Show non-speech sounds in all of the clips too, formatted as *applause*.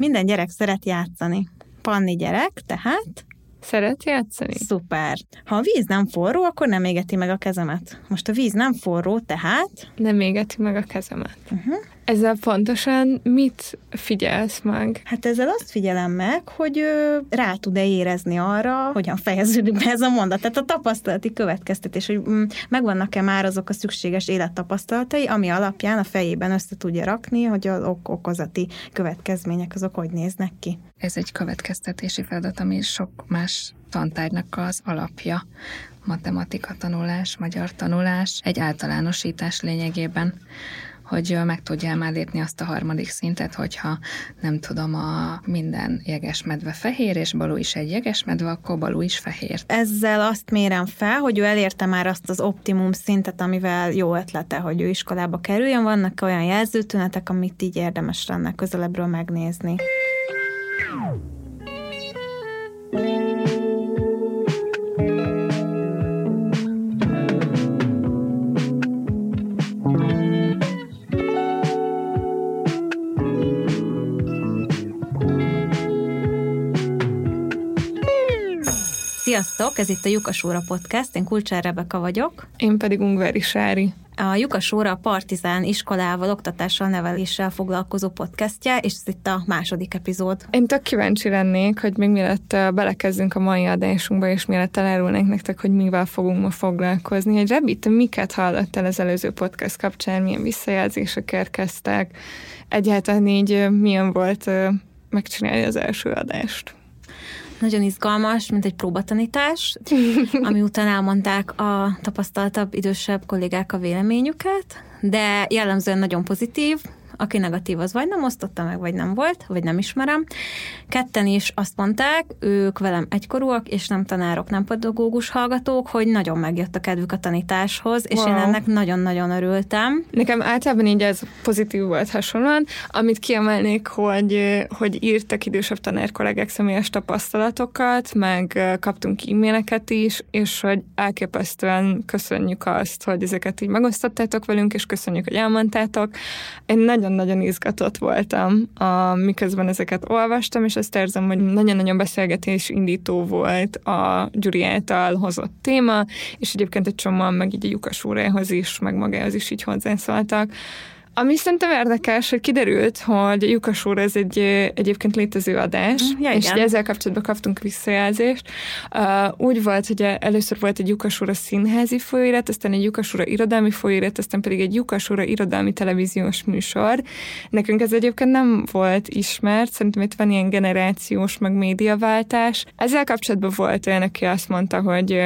Minden gyerek szeret játszani. Panni gyerek, tehát Szeret játszani? Szuper. Ha a víz nem forró, akkor nem égeti meg a kezemet. Most a víz nem forró, tehát... Nem égeti meg a kezemet. Uh-huh. Ezzel pontosan mit figyelsz meg? Hát ezzel azt figyelem meg, hogy rá tud-e érezni arra, hogyan fejeződik be ez a mondat. Tehát a tapasztalati következtetés, hogy mm, megvannak-e már azok a szükséges élettapasztalatai, ami alapján a fejében össze tudja rakni, hogy az ok- okozati következmények azok hogy néznek ki. Ez egy következtetési feladat, ami sok más tantárgynak az alapja. Matematika tanulás, magyar tanulás, egy általánosítás lényegében hogy meg tudja már lépni azt a harmadik szintet, hogyha nem tudom, a minden jegesmedve fehér, és Balú is egy jegesmedve, akkor Balú is fehér. Ezzel azt mérem fel, hogy ő elérte már azt az optimum szintet, amivel jó ötlete, hogy ő iskolába kerüljön. Vannak olyan jelzőtünetek, amit így érdemes lenne közelebbről megnézni. Sziasztok, ez itt a Jukasóra Podcast, én Kulcsár Rebeka vagyok. Én pedig Ungveri Sári. A Jukasóra a Partizán iskolával, oktatással, neveléssel foglalkozó podcastja, és ez itt a második epizód. Én tök kíváncsi lennék, hogy még mielőtt belekezdünk a mai adásunkba, és mielőtt elárulnék nektek, hogy mivel fogunk ma foglalkozni. Hogy Rebi, te miket hallottál az előző podcast kapcsán, milyen visszajelzések érkeztek, egyáltalán így milyen volt megcsinálni az első adást? Nagyon izgalmas, mint egy próbatanítás, ami *laughs* után elmondták a tapasztaltabb, idősebb kollégák a véleményüket, de jellemzően nagyon pozitív, aki negatív, az vagy nem osztotta meg, vagy nem volt, vagy nem ismerem. Ketten is azt mondták, ők velem egykorúak, és nem tanárok, nem pedagógus hallgatók, hogy nagyon megjött a kedvük a tanításhoz, és wow. én ennek nagyon-nagyon örültem. Nekem általában így ez pozitív volt hasonlóan. Amit kiemelnék, hogy, hogy írtak idősebb tanárkollégák személyes tapasztalatokat, meg kaptunk e-maileket is, és hogy elképesztően köszönjük azt, hogy ezeket így megosztottátok velünk, és köszönjük, hogy elmondtátok. Én nagyon nagyon-nagyon izgatott voltam, a, miközben ezeket olvastam, és azt érzem, hogy nagyon-nagyon beszélgetés indító volt a Gyuri által hozott téma, és egyébként egy csomóan meg így a Lyukas is, meg magához is így hozzászóltak. Ami szerintem érdekes, hogy kiderült, hogy Jukas úr ez egy egyébként létező adás, mm, ja, és igen. ezzel kapcsolatban kaptunk visszajelzést. Uh, úgy volt, hogy először volt egy Jukas úr a színházi folyóirat, aztán egy Jukas úr a irodalmi folyóirat, aztán pedig egy Jukas úr a irodalmi televíziós műsor. Nekünk ez egyébként nem volt ismert, szerintem itt van ilyen generációs, meg médiaváltás. Ezzel kapcsolatban volt olyan, aki azt mondta, hogy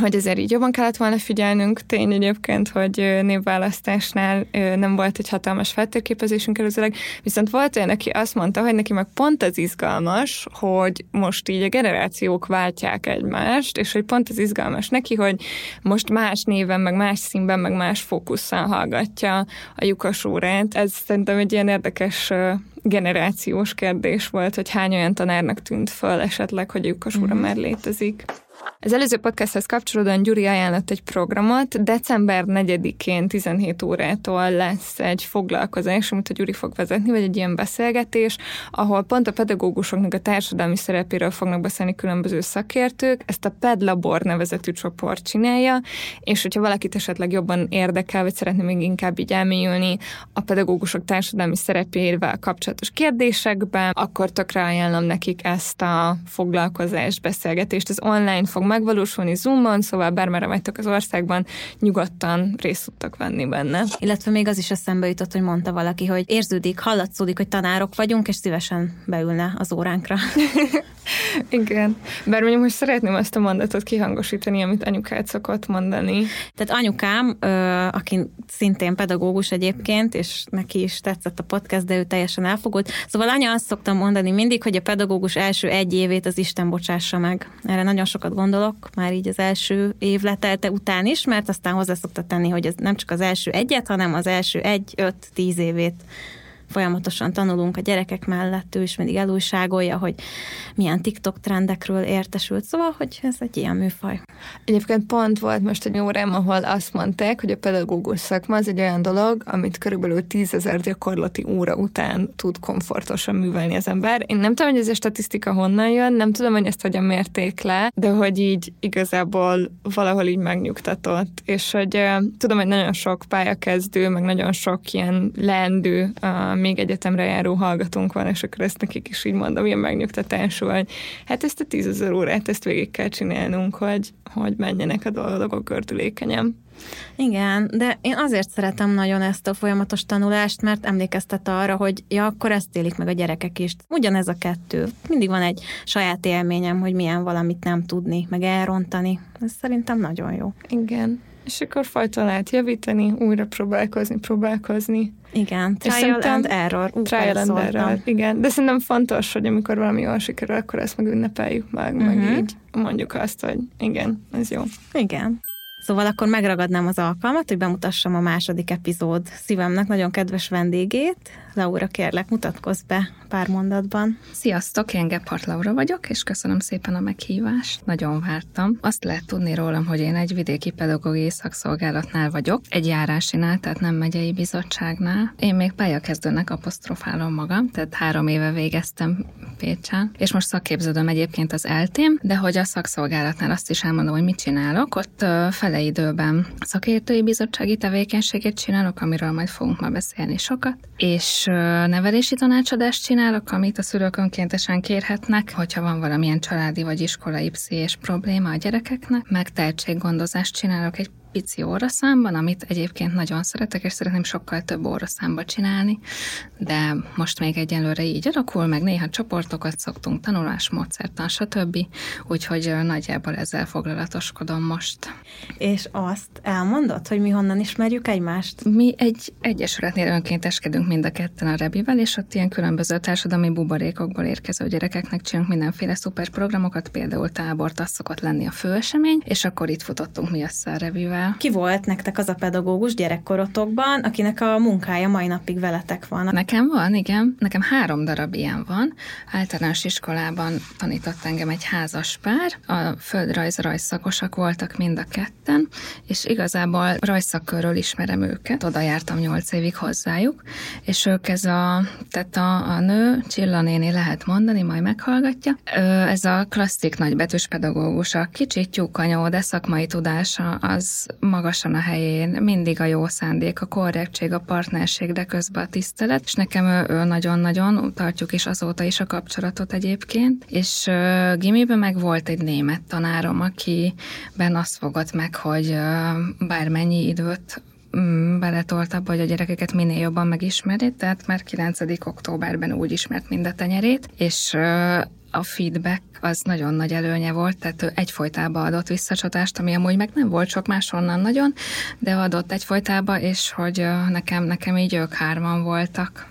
hogy ezért így jobban kellett volna figyelnünk. Tény egyébként, hogy névválasztásnál nem volt egy hatalmas feltérképezésünk előzőleg, viszont volt olyan, aki azt mondta, hogy neki meg pont az izgalmas, hogy most így a generációk váltják egymást, és hogy pont az izgalmas neki, hogy most más néven, meg más színben, meg más fókusszal hallgatja a lyukas órát. Ez szerintem egy ilyen érdekes generációs kérdés volt, hogy hány olyan tanárnak tűnt föl esetleg, hogy lyukas óra mm-hmm. már létezik. Az előző podcasthez kapcsolódóan Gyuri ajánlott egy programot. December 4-én 17 órától lesz egy foglalkozás, amit a Gyuri fog vezetni, vagy egy ilyen beszélgetés, ahol pont a pedagógusoknak a társadalmi szerepéről fognak beszélni különböző szakértők. Ezt a PEDLabor nevezetű csoport csinálja, és hogyha valakit esetleg jobban érdekel, vagy szeretne még inkább így elmélyülni a pedagógusok társadalmi szerepével kapcsolatos kérdésekbe, akkor tökre ajánlom nekik ezt a foglalkozás beszélgetést. Az online fog megvalósulni Zoomon, szóval bármerre vagytok az országban, nyugodtan részt tudtak venni benne. Illetve még az is eszembe jutott, hogy mondta valaki, hogy érződik, hallatszódik, hogy tanárok vagyunk, és szívesen beülne az óránkra. *laughs* Igen. Bár mondjuk most szeretném azt a mondatot kihangosítani, amit anyukát szokott mondani. Tehát anyukám, aki szintén pedagógus egyébként, és neki is tetszett a podcast, de ő teljesen elfogult. Szóval anya azt szoktam mondani mindig, hogy a pedagógus első egy évét az Isten bocsássa meg. Erre nagyon sokat gondolok, már így az első év letelte után is, mert aztán hozzá szokta tenni, hogy ez nem csak az első egyet, hanem az első egy, öt, tíz évét folyamatosan tanulunk a gyerekek mellett, ő is mindig elújságolja, hogy milyen TikTok trendekről értesült, szóval, hogy ez egy ilyen műfaj. Egyébként pont volt most egy órám, ahol azt mondták, hogy a pedagógus szakma az egy olyan dolog, amit körülbelül tízezer gyakorlati óra után tud komfortosan művelni az ember. Én nem tudom, hogy ez a statisztika honnan jön, nem tudom, hogy ezt hogyan mérték le, de hogy így igazából valahol így megnyugtatott, és hogy tudom, hogy nagyon sok pályakezdő, meg nagyon sok ilyen leendő, még egyetemre járó hallgatónk van, és akkor ezt nekik is így mondom, ilyen megnyugtatású, hogy hát ezt a tízezer órát, ezt végig kell csinálnunk, hogy, hogy menjenek a dolgok gördülékenyen. Igen, de én azért szeretem nagyon ezt a folyamatos tanulást, mert emlékeztet arra, hogy ja, akkor ezt élik meg a gyerekek is. Ugyanez a kettő. Mindig van egy saját élményem, hogy milyen valamit nem tudni, meg elrontani. Ez szerintem nagyon jó. Igen. És akkor fajta lehet javítani, újra próbálkozni, próbálkozni. Igen, trial and error. Ú, trial and error, igen. De szerintem fontos, hogy amikor valami jól sikerül, akkor ezt meg ünnepeljük meg, uh-huh. meg mhm. így mondjuk azt, hogy igen, ez jó. Igen. Szóval akkor megragadnám az alkalmat, hogy bemutassam a második epizód szívemnek nagyon kedves vendégét. Laura, kérlek, mutatkozz be pár mondatban. Sziasztok, én Gephardt Laura vagyok, és köszönöm szépen a meghívást. Nagyon vártam. Azt lehet tudni rólam, hogy én egy vidéki pedagógiai szakszolgálatnál vagyok, egy járásinál, tehát nem megyei bizottságnál. Én még pályakezdőnek apostrofálom magam, tehát három éve végeztem Pécsen, és most szakképződöm egyébként az eltém, de hogy a szakszolgálatnál azt is elmondom, hogy mit csinálok. Ott fele időben szakértői bizottsági tevékenységet csinálok, amiről majd fogunk ma beszélni sokat, és nevelési tanácsadást csinálok, amit a szülők önkéntesen kérhetnek, hogyha van valamilyen családi vagy iskolai pszichés probléma a gyerekeknek, meg tehetséggondozást csinálok egy pici óraszámban, amit egyébként nagyon szeretek, és szeretném sokkal több óraszámba csinálni, de most még egyelőre így alakul, meg néha csoportokat szoktunk, tanulás, módszertan, stb. Úgyhogy nagyjából ezzel foglalatoskodom most. És azt elmondod, hogy mi honnan ismerjük egymást? Mi egy egyesületnél önkénteskedünk mind a ketten a Rebivel, és ott ilyen különböző társadalmi buborékokból érkező gyerekeknek csinálunk mindenféle szuper programokat, például tábort, az szokott lenni a főesemény, és akkor itt futottunk mi össze a Rebivel ki volt nektek az a pedagógus gyerekkorotokban, akinek a munkája mai napig veletek van? Nekem van, igen. Nekem három darab ilyen van. Általános iskolában tanított engem egy házas pár. A földrajz rajzszakosak voltak mind a ketten, és igazából rajzszakkörről ismerem őket. Oda jártam nyolc évig hozzájuk, és ők ez a, tehát a, a nő, Csilla néni lehet mondani, majd meghallgatja. Ez a klasszik nagybetűs pedagógus, a kicsit tyúkanyó, de szakmai tudása az magasan a helyén, mindig a jó szándék, a korrektség, a partnerség, de közben a tisztelet, és nekem ő, ő nagyon-nagyon, tartjuk is azóta is a kapcsolatot egyébként, és uh, gimiben meg volt egy német tanárom, akiben azt fogott meg, hogy uh, bármennyi időt mm, beletolt abba, hogy a gyerekeket minél jobban megismeri, tehát már 9. októberben úgy ismert mind a tenyerét, és a feedback az nagyon nagy előnye volt, tehát ő egyfolytában adott visszacsatást, ami amúgy meg nem volt sok máshonnan nagyon, de adott egyfolytába, és hogy nekem, nekem így ők hárman voltak.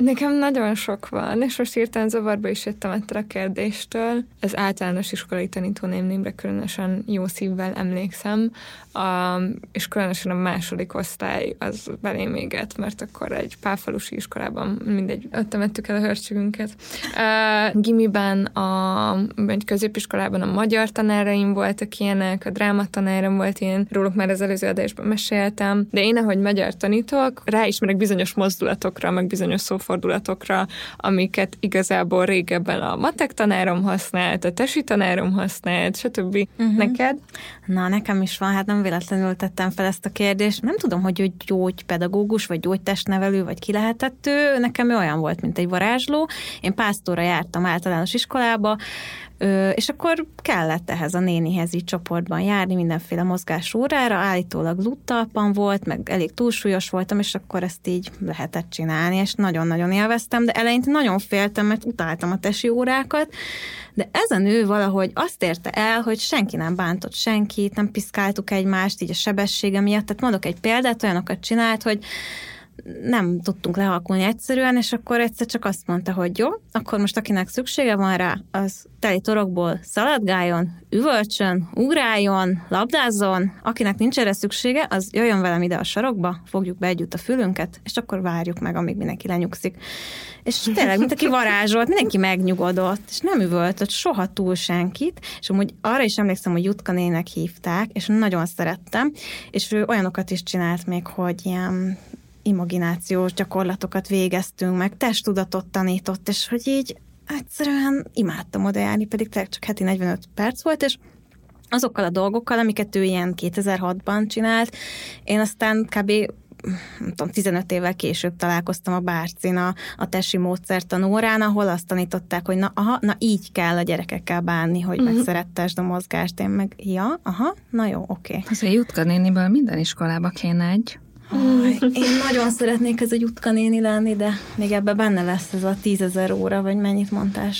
Nekem nagyon sok van, és most írtán zavarba is jöttem ettől a kérdéstől. Az általános iskolai tanítónémnémre különösen jó szívvel emlékszem, a, és különösen a második osztály az belém égett, mert akkor egy pálfalusi iskolában mindegy, ott temettük el a hörcsögünket. Uh, gimiben, a, egy középiskolában a magyar tanáraim voltak ilyenek, a drámatanárom volt ilyen, róluk már az előző adásban meséltem, de én, ahogy magyar tanítok, ráismerek bizonyos mozdulatokra, meg bizonyos szófordulatokra, amiket igazából régebben a matek tanárom használt, a tesi tanárom használt, stb. Uh-huh. Neked? Na, nekem is van, hát nem véletlenül tettem fel ezt a kérdést. Nem tudom, hogy ő gyógypedagógus, vagy gyógytestnevelő, vagy ki lehetett ő. Nekem ő olyan volt, mint egy varázsló. Én pásztóra jártam általános iskolába, és akkor kellett ehhez a nénihez így csoportban járni, mindenféle mozgás órára, állítólag luttalpan volt, meg elég túlsúlyos voltam, és akkor ezt így lehetett csinálni, és nagyon-nagyon élveztem, de eleinte nagyon féltem, mert utáltam a tesi órákat, de ez a nő valahogy azt érte el, hogy senki nem bántott senkit, nem piszkáltuk egymást így a sebessége miatt, tehát mondok egy példát, olyanokat csinált, hogy nem tudtunk lehalkulni egyszerűen, és akkor egyszer csak azt mondta, hogy jó, akkor most akinek szüksége van rá, az teli torokból szaladgáljon, üvölcsön, ugráljon, labdázzon, akinek nincs erre szüksége, az jöjjön velem ide a sarokba, fogjuk be együtt a fülünket, és akkor várjuk meg, amíg mindenki lenyugszik. És tényleg, mint aki varázsolt, mindenki megnyugodott, és nem üvöltött soha túl senkit, és amúgy arra is emlékszem, hogy Jutka nének hívták, és nagyon szerettem, és ő olyanokat is csinált még, hogy ilyen imaginációs gyakorlatokat végeztünk, meg testtudatot tanított, és hogy így egyszerűen imádtam oda járni, pedig tényleg csak heti 45 perc volt, és azokkal a dolgokkal, amiket ő ilyen 2006-ban csinált, én aztán kb nem tudom, 15 évvel később találkoztam a Bárcin a, a tesi módszertan órán, ahol azt tanították, hogy na, aha, na így kell a gyerekekkel bánni, hogy uh-huh. megszerettesd a mozgást. Én meg, ja, aha, na jó, oké. Okay. Azért Jutka néniből minden iskolába kéne egy. Én nagyon szeretnék ez a Jutka néni lenni, de még ebbe benne lesz ez a tízezer óra, vagy mennyit mondtál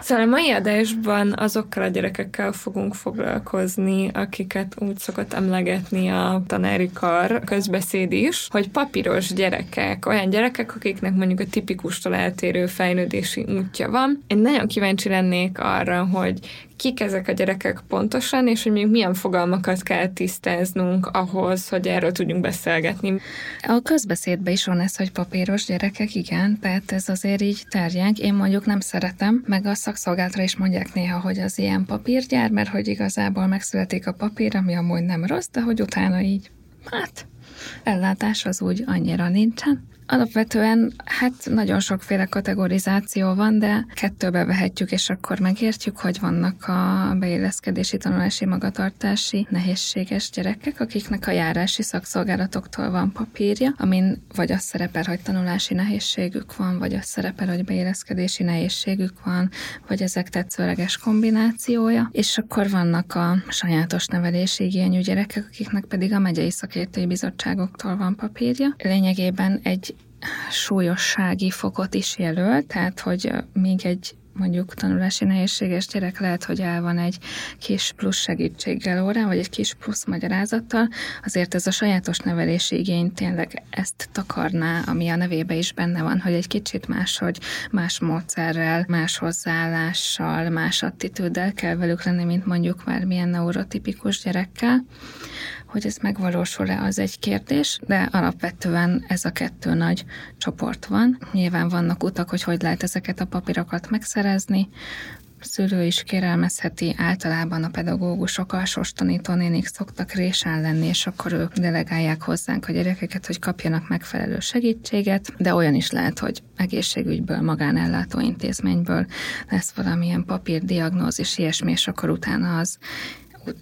Szóval a mai adásban azokkal a gyerekekkel fogunk foglalkozni, akiket úgy szokott emlegetni a tanári kar közbeszéd is, hogy papíros gyerekek, olyan gyerekek, akiknek mondjuk a tipikustól eltérő fejlődési útja van. Én nagyon kíváncsi lennék arra, hogy kik ezek a gyerekek pontosan, és hogy még milyen fogalmakat kell tisztáznunk ahhoz, hogy erről tudjunk beszélgetni. A közbeszédben is van ez, hogy papíros gyerekek, igen, tehát ez azért így terjeng. Én mondjuk nem szeretem, meg a szakszolgálatra is mondják néha, hogy az ilyen papírgyár, mert hogy igazából megszületik a papír, ami amúgy nem rossz, de hogy utána így, hát ellátás az úgy annyira nincsen. Alapvetően hát nagyon sokféle kategorizáció van, de kettőbe vehetjük, és akkor megértjük, hogy vannak a beilleszkedési, tanulási, magatartási nehézséges gyerekek, akiknek a járási szakszolgálatoktól van papírja, amin vagy az szerepel, hogy tanulási nehézségük van, vagy az szerepel, hogy beilleszkedési nehézségük van, vagy ezek tetszőleges kombinációja. És akkor vannak a sajátos nevelési igényű gyerekek, akiknek pedig a megyei szakértői bizottságoktól van papírja. Lényegében egy súlyossági fokot is jelöl, tehát hogy még egy mondjuk tanulási nehézséges gyerek lehet, hogy el van egy kis plusz segítséggel órán, vagy egy kis plusz magyarázattal, azért ez a sajátos nevelési igény tényleg ezt takarná, ami a nevébe is benne van, hogy egy kicsit más, hogy más módszerrel, más hozzáállással, más attitűddel kell velük lenni, mint mondjuk már milyen neurotipikus gyerekkel. Hogy ez megvalósul-e, az egy kérdés, de alapvetően ez a kettő nagy csoport van. Nyilván vannak utak, hogy hogy lehet ezeket a papírokat megszerezni, szülő is kérelmezheti, általában a pedagógusok, a tanítónénik szoktak résán lenni, és akkor ők delegálják hozzánk a gyerekeket, hogy kapjanak megfelelő segítséget, de olyan is lehet, hogy egészségügyből, magánellátó intézményből lesz valamilyen papírdiagnózis, ilyesmi, és akkor utána az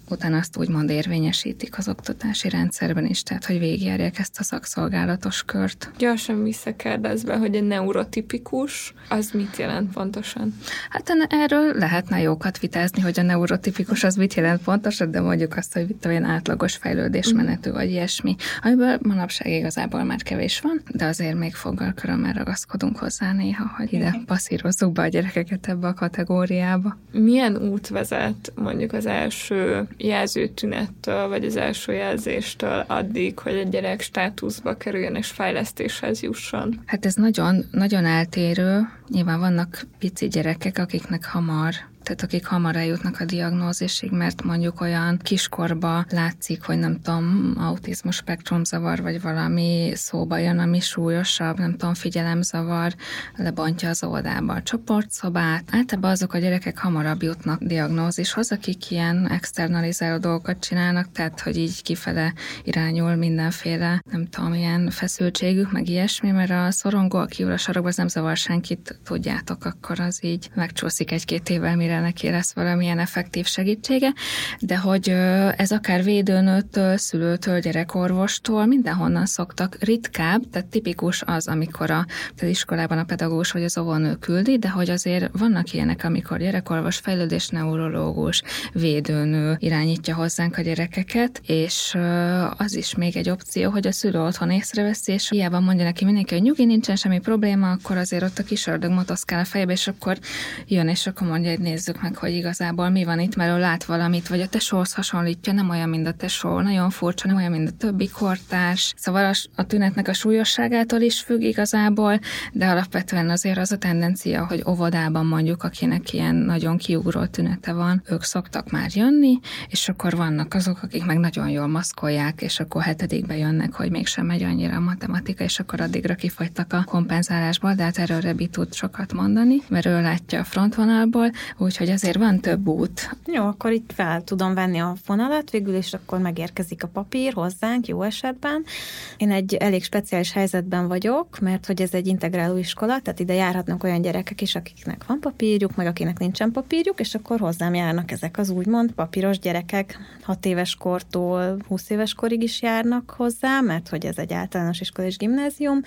utána azt úgymond érvényesítik az oktatási rendszerben is, tehát hogy végigjárják ezt a szakszolgálatos kört. Gyorsan visszakérdezve, hogy egy neurotipikus, az mit jelent pontosan? Hát erről lehetne jókat vitázni, hogy a neurotipikus az mit jelent pontosan, de mondjuk azt, hogy mit olyan átlagos fejlődésmenetű, vagy ilyesmi, amiből manapság igazából már kevés van, de azért még foggal körömmel ragaszkodunk hozzá néha, hogy ide passzírozzuk be a gyerekeket ebbe a kategóriába. Milyen út vezet mondjuk az első jelzőtünettől, vagy az első jelzéstől addig, hogy egy gyerek státuszba kerüljön és fejlesztéshez jusson? Hát ez nagyon, nagyon eltérő. Nyilván vannak pici gyerekek, akiknek hamar tehát akik hamar eljutnak a diagnózisig, mert mondjuk olyan kiskorba látszik, hogy nem tudom, autizmus spektrumzavar, vagy valami szóba jön, ami súlyosabb, nem tudom, figyelemzavar, lebontja az oldába a csoportszobát. Általában azok a gyerekek hamarabb jutnak diagnózishoz, akik ilyen externalizáló dolgokat csinálnak, tehát hogy így kifele irányul mindenféle, nem tudom, ilyen feszültségük, meg ilyesmi, mert a szorongó, aki ül a sarokba, az nem zavar senkit, tudjátok, akkor az így megcsúszik egy-két évvel, mire neki lesz valamilyen effektív segítsége, de hogy ez akár védőnőtől, szülőtől, gyerekorvostól, mindenhonnan szoktak ritkább, tehát tipikus az, amikor a, az iskolában a pedagógus vagy az óvónő küldi, de hogy azért vannak ilyenek, amikor gyerekorvos, fejlődés neurológus, védőnő irányítja hozzánk a gyerekeket, és az is még egy opció, hogy a szülő otthon észreveszi, és hiába mondja neki mindenki, hogy nyugi, nincsen semmi probléma, akkor azért ott a kis ördög motoszkál a fejbe, és akkor jön, és akkor mondja, hogy nézd nézzük meg, hogy igazából mi van itt, mert ő lát valamit, vagy a tesóhoz hasonlítja, nem olyan, mint a tesó, nagyon furcsa, nem olyan, mint a többi kortárs. Szóval a, a tünetnek a súlyosságától is függ igazából, de alapvetően azért az a tendencia, hogy óvodában mondjuk, akinek ilyen nagyon kiugró tünete van, ők szoktak már jönni, és akkor vannak azok, akik meg nagyon jól maszkolják, és akkor hetedikbe jönnek, hogy mégsem megy annyira a matematika, és akkor addigra kifogytak a kompenzálásból, de hát erről Rebi tud sokat mondani, mert ő látja a frontvonalból, úgyhogy azért van több út. Jó, akkor itt fel tudom venni a vonalat, végül is akkor megérkezik a papír hozzánk, jó esetben. Én egy elég speciális helyzetben vagyok, mert hogy ez egy integráló iskola, tehát ide járhatnak olyan gyerekek is, akiknek van papírjuk, meg akinek nincsen papírjuk, és akkor hozzám járnak ezek az úgymond papíros gyerekek, 6 éves kortól 20 éves korig is járnak hozzá, mert hogy ez egy általános iskola és gimnázium,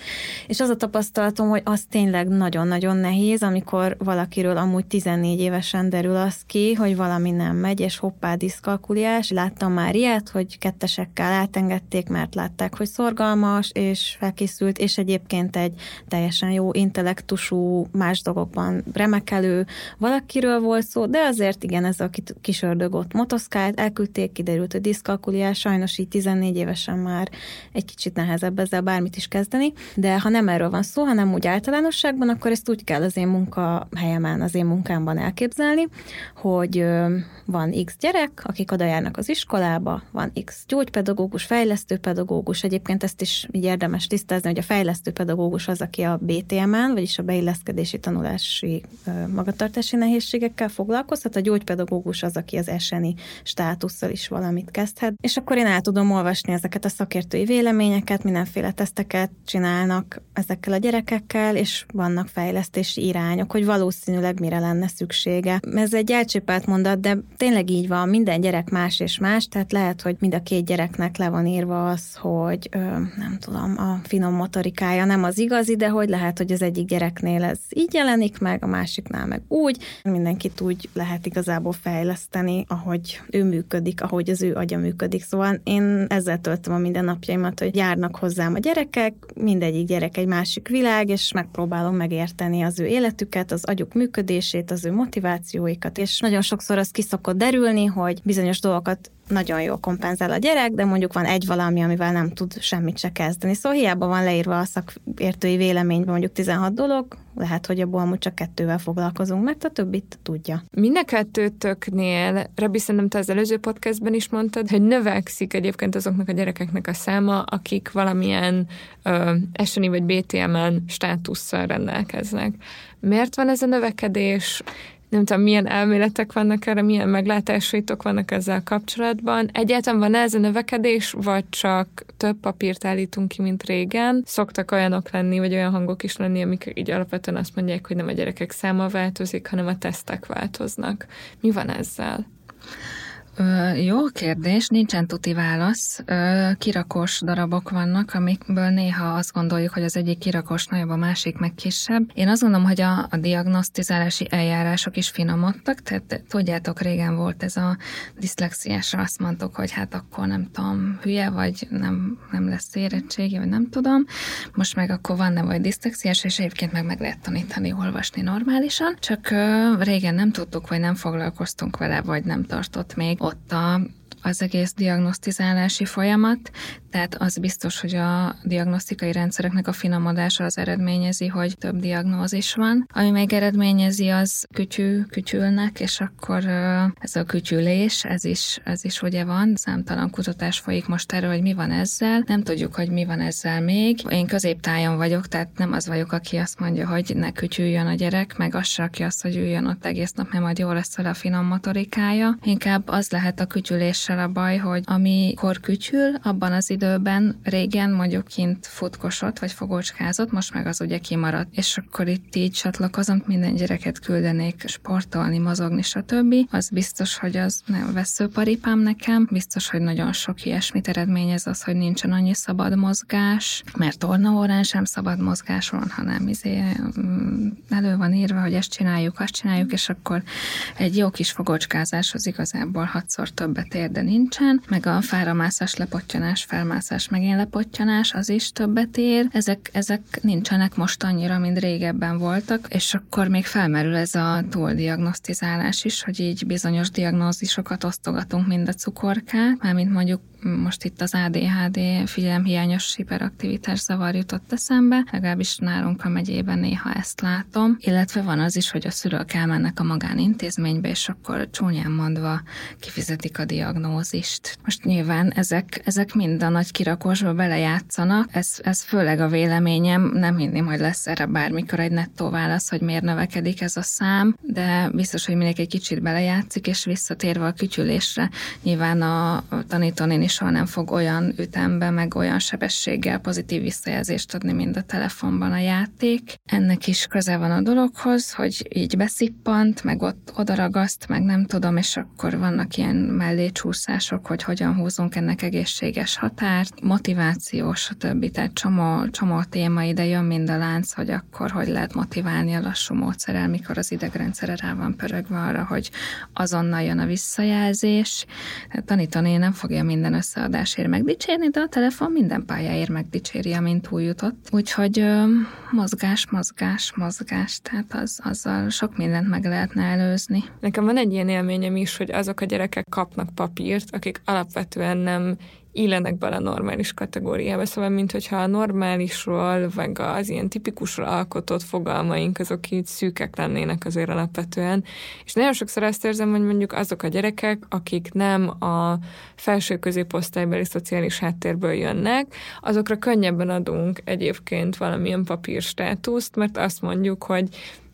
és az a tapasztalatom, hogy az tényleg nagyon-nagyon nehéz, amikor valakiről amúgy 14 évesen derül az ki, hogy valami nem megy, és hoppá, diszkalkuliás. Láttam már ilyet, hogy kettesekkel átengedték, mert látták, hogy szorgalmas, és felkészült, és egyébként egy teljesen jó intellektusú, más dolgokban remekelő valakiről volt szó, de azért igen, ez a kis ördög ott motoszkált, elküldték, kiderült, hogy diszkalkuliás, sajnos így 14 évesen már egy kicsit nehezebb ezzel bármit is kezdeni, de ha nem erről van szó, hanem úgy általánosságban, akkor ezt úgy kell az én munkahelyemen, az én munkámban elképzelni, hogy van X gyerek, akik oda járnak az iskolába, van X gyógypedagógus, fejlesztő pedagógus, egyébként ezt is így érdemes tisztázni, hogy a fejlesztő pedagógus az, aki a BTM-en, vagyis a beilleszkedési tanulási magatartási nehézségekkel foglalkozhat, a gyógypedagógus az, aki az eseni státusszal is valamit kezdhet, és akkor én el tudom olvasni ezeket a szakértői véleményeket, mindenféle teszteket csinálnak ezekkel a gyerekekkel, és vannak fejlesztési irányok, hogy valószínűleg mire lenne szüksége. Ez egy elcsépelt mondat, de tényleg így van, minden gyerek más és más, tehát lehet, hogy mind a két gyereknek le van írva az, hogy ö, nem tudom, a finom motorikája nem az igazi, de hogy lehet, hogy az egyik gyereknél ez így jelenik meg, a másiknál meg úgy. Mindenkit úgy lehet igazából fejleszteni, ahogy ő működik, ahogy az ő agya működik. Szóval én ezzel töltöm a mindennapjaimat, hogy járnak hozzám a gyerekek, mindegyik gyerek egy másik világ, és megpróbálom megérteni az ő életüket, az agyuk működését, az ő motivációikat, és nagyon sokszor az kiszokott derülni, hogy bizonyos dolgokat nagyon jól kompenzál a gyerek, de mondjuk van egy valami, amivel nem tud semmit se kezdeni. Szóval hiába van leírva a szakértői véleményben mondjuk 16 dolog, lehet, hogy abból amúgy csak kettővel foglalkozunk, mert a többit tudja. Mind a kettőtöknél, Rebi, szerintem te az előző podcastben is mondtad, hogy növekszik egyébként azoknak a gyerekeknek a száma, akik valamilyen ö, vagy BTM-en státusszal rendelkeznek. Miért van ez a növekedés? Nem tudom, milyen elméletek vannak erre, milyen meglátásaitok vannak ezzel kapcsolatban. Egyáltalán van ez a növekedés, vagy csak több papírt állítunk ki, mint régen? Szoktak olyanok lenni, vagy olyan hangok is lenni, amik így alapvetően azt mondják, hogy nem a gyerekek száma változik, hanem a tesztek változnak. Mi van ezzel? Ö, jó kérdés, nincsen tuti válasz. Ö, kirakós darabok vannak, amikből néha azt gondoljuk, hogy az egyik kirakós nagyobb, a másik meg kisebb. Én azt gondolom, hogy a, a diagnosztizálási eljárások is finomodtak, tehát tudjátok, régen volt ez a diszlexiásra, azt mondtuk, hogy hát akkor nem tudom, hülye, vagy nem, nem lesz érettségi, vagy nem tudom. Most meg akkor van-e vagy diszlexiás, és egyébként meg meg lehet tanítani, olvasni normálisan. Csak ö, régen nem tudtuk, vagy nem foglalkoztunk vele, vagy nem tartott még ott a az egész diagnosztizálási folyamat, tehát az biztos, hogy a diagnosztikai rendszereknek a finomodása az eredményezi, hogy több diagnózis van. Ami még eredményezi, az kütyű, kütyülnek, és akkor ez a kütyülés, ez is, ez is ugye van. Számtalan kutatás folyik most erről, hogy mi van ezzel. Nem tudjuk, hogy mi van ezzel még. Én középtájon vagyok, tehát nem az vagyok, aki azt mondja, hogy ne kütyüljön a gyerek, meg az se, aki azt, hogy üljön ott egész nap, mert majd jó lesz a finom motorikája. Inkább az lehet a kütyüléssel a baj, hogy amikor kütyül, abban az időben régen mondjuk kint futkosott, vagy fogócskázott, most meg az ugye kimaradt. És akkor itt így csatlakozom, minden gyereket küldenék sportolni, mozogni, stb. Az biztos, hogy az nem veszőparipám nekem, biztos, hogy nagyon sok ilyesmit eredményez az, hogy nincsen annyi szabad mozgás, mert tornaórán sem szabad mozgás van, hanem izé, mm, elő van írva, hogy ezt csináljuk, azt csináljuk, és akkor egy jó kis fogócskázáshoz igazából hatszor többet ér, de nincsen, meg a fáramászás, lepottyanás, elmászás, megint lepottyanás, az is többet ér. Ezek, ezek nincsenek most annyira, mint régebben voltak, és akkor még felmerül ez a túldiagnosztizálás is, hogy így bizonyos diagnózisokat osztogatunk mind a cukorkát, mármint mondjuk most itt az ADHD figyelemhiányos hiperaktivitás zavar jutott eszembe, legalábbis nálunk a megyében néha ezt látom, illetve van az is, hogy a szülők elmennek a magánintézménybe, és akkor csúnyán mondva kifizetik a diagnózist. Most nyilván ezek, ezek mind a nagy kirakósba belejátszanak, ez, ez főleg a véleményem, nem hinném, hogy lesz erre bármikor egy nettó válasz, hogy miért növekedik ez a szám, de biztos, hogy mindenki egy kicsit belejátszik, és visszatérve a kütyülésre, nyilván a tanítónén is soha nem fog olyan ütemben, meg olyan sebességgel pozitív visszajelzést adni, mint a telefonban a játék. Ennek is köze van a dologhoz, hogy így beszippant, meg ott odaragaszt, meg nem tudom, és akkor vannak ilyen mellécsúszások, hogy hogyan húzunk ennek egészséges határt, motiváció, stb. Tehát csomó, csomó téma ide jön mind a lánc, hogy akkor hogy lehet motiválni a lassú módszerrel, mikor az idegrendszere rá van pörögve arra, hogy azonnal jön a visszajelzés. Tehát tanítani nem fogja minden összeadásért megdicsérni, de a telefon minden pályáért megdicséri, amint túljutott. Úgyhogy ö, mozgás, mozgás, mozgás, tehát az, azzal sok mindent meg lehetne előzni. Nekem van egy ilyen élményem is, hogy azok a gyerekek kapnak papírt, akik alapvetően nem illenek bele a normális kategóriába, szóval mint hogyha a normálisról, meg az ilyen tipikusról alkotott fogalmaink, azok így szűkek lennének azért alapvetően. És nagyon sokszor azt érzem, hogy mondjuk azok a gyerekek, akik nem a felső középosztálybeli szociális háttérből jönnek, azokra könnyebben adunk egyébként valamilyen papírstátuszt, mert azt mondjuk, hogy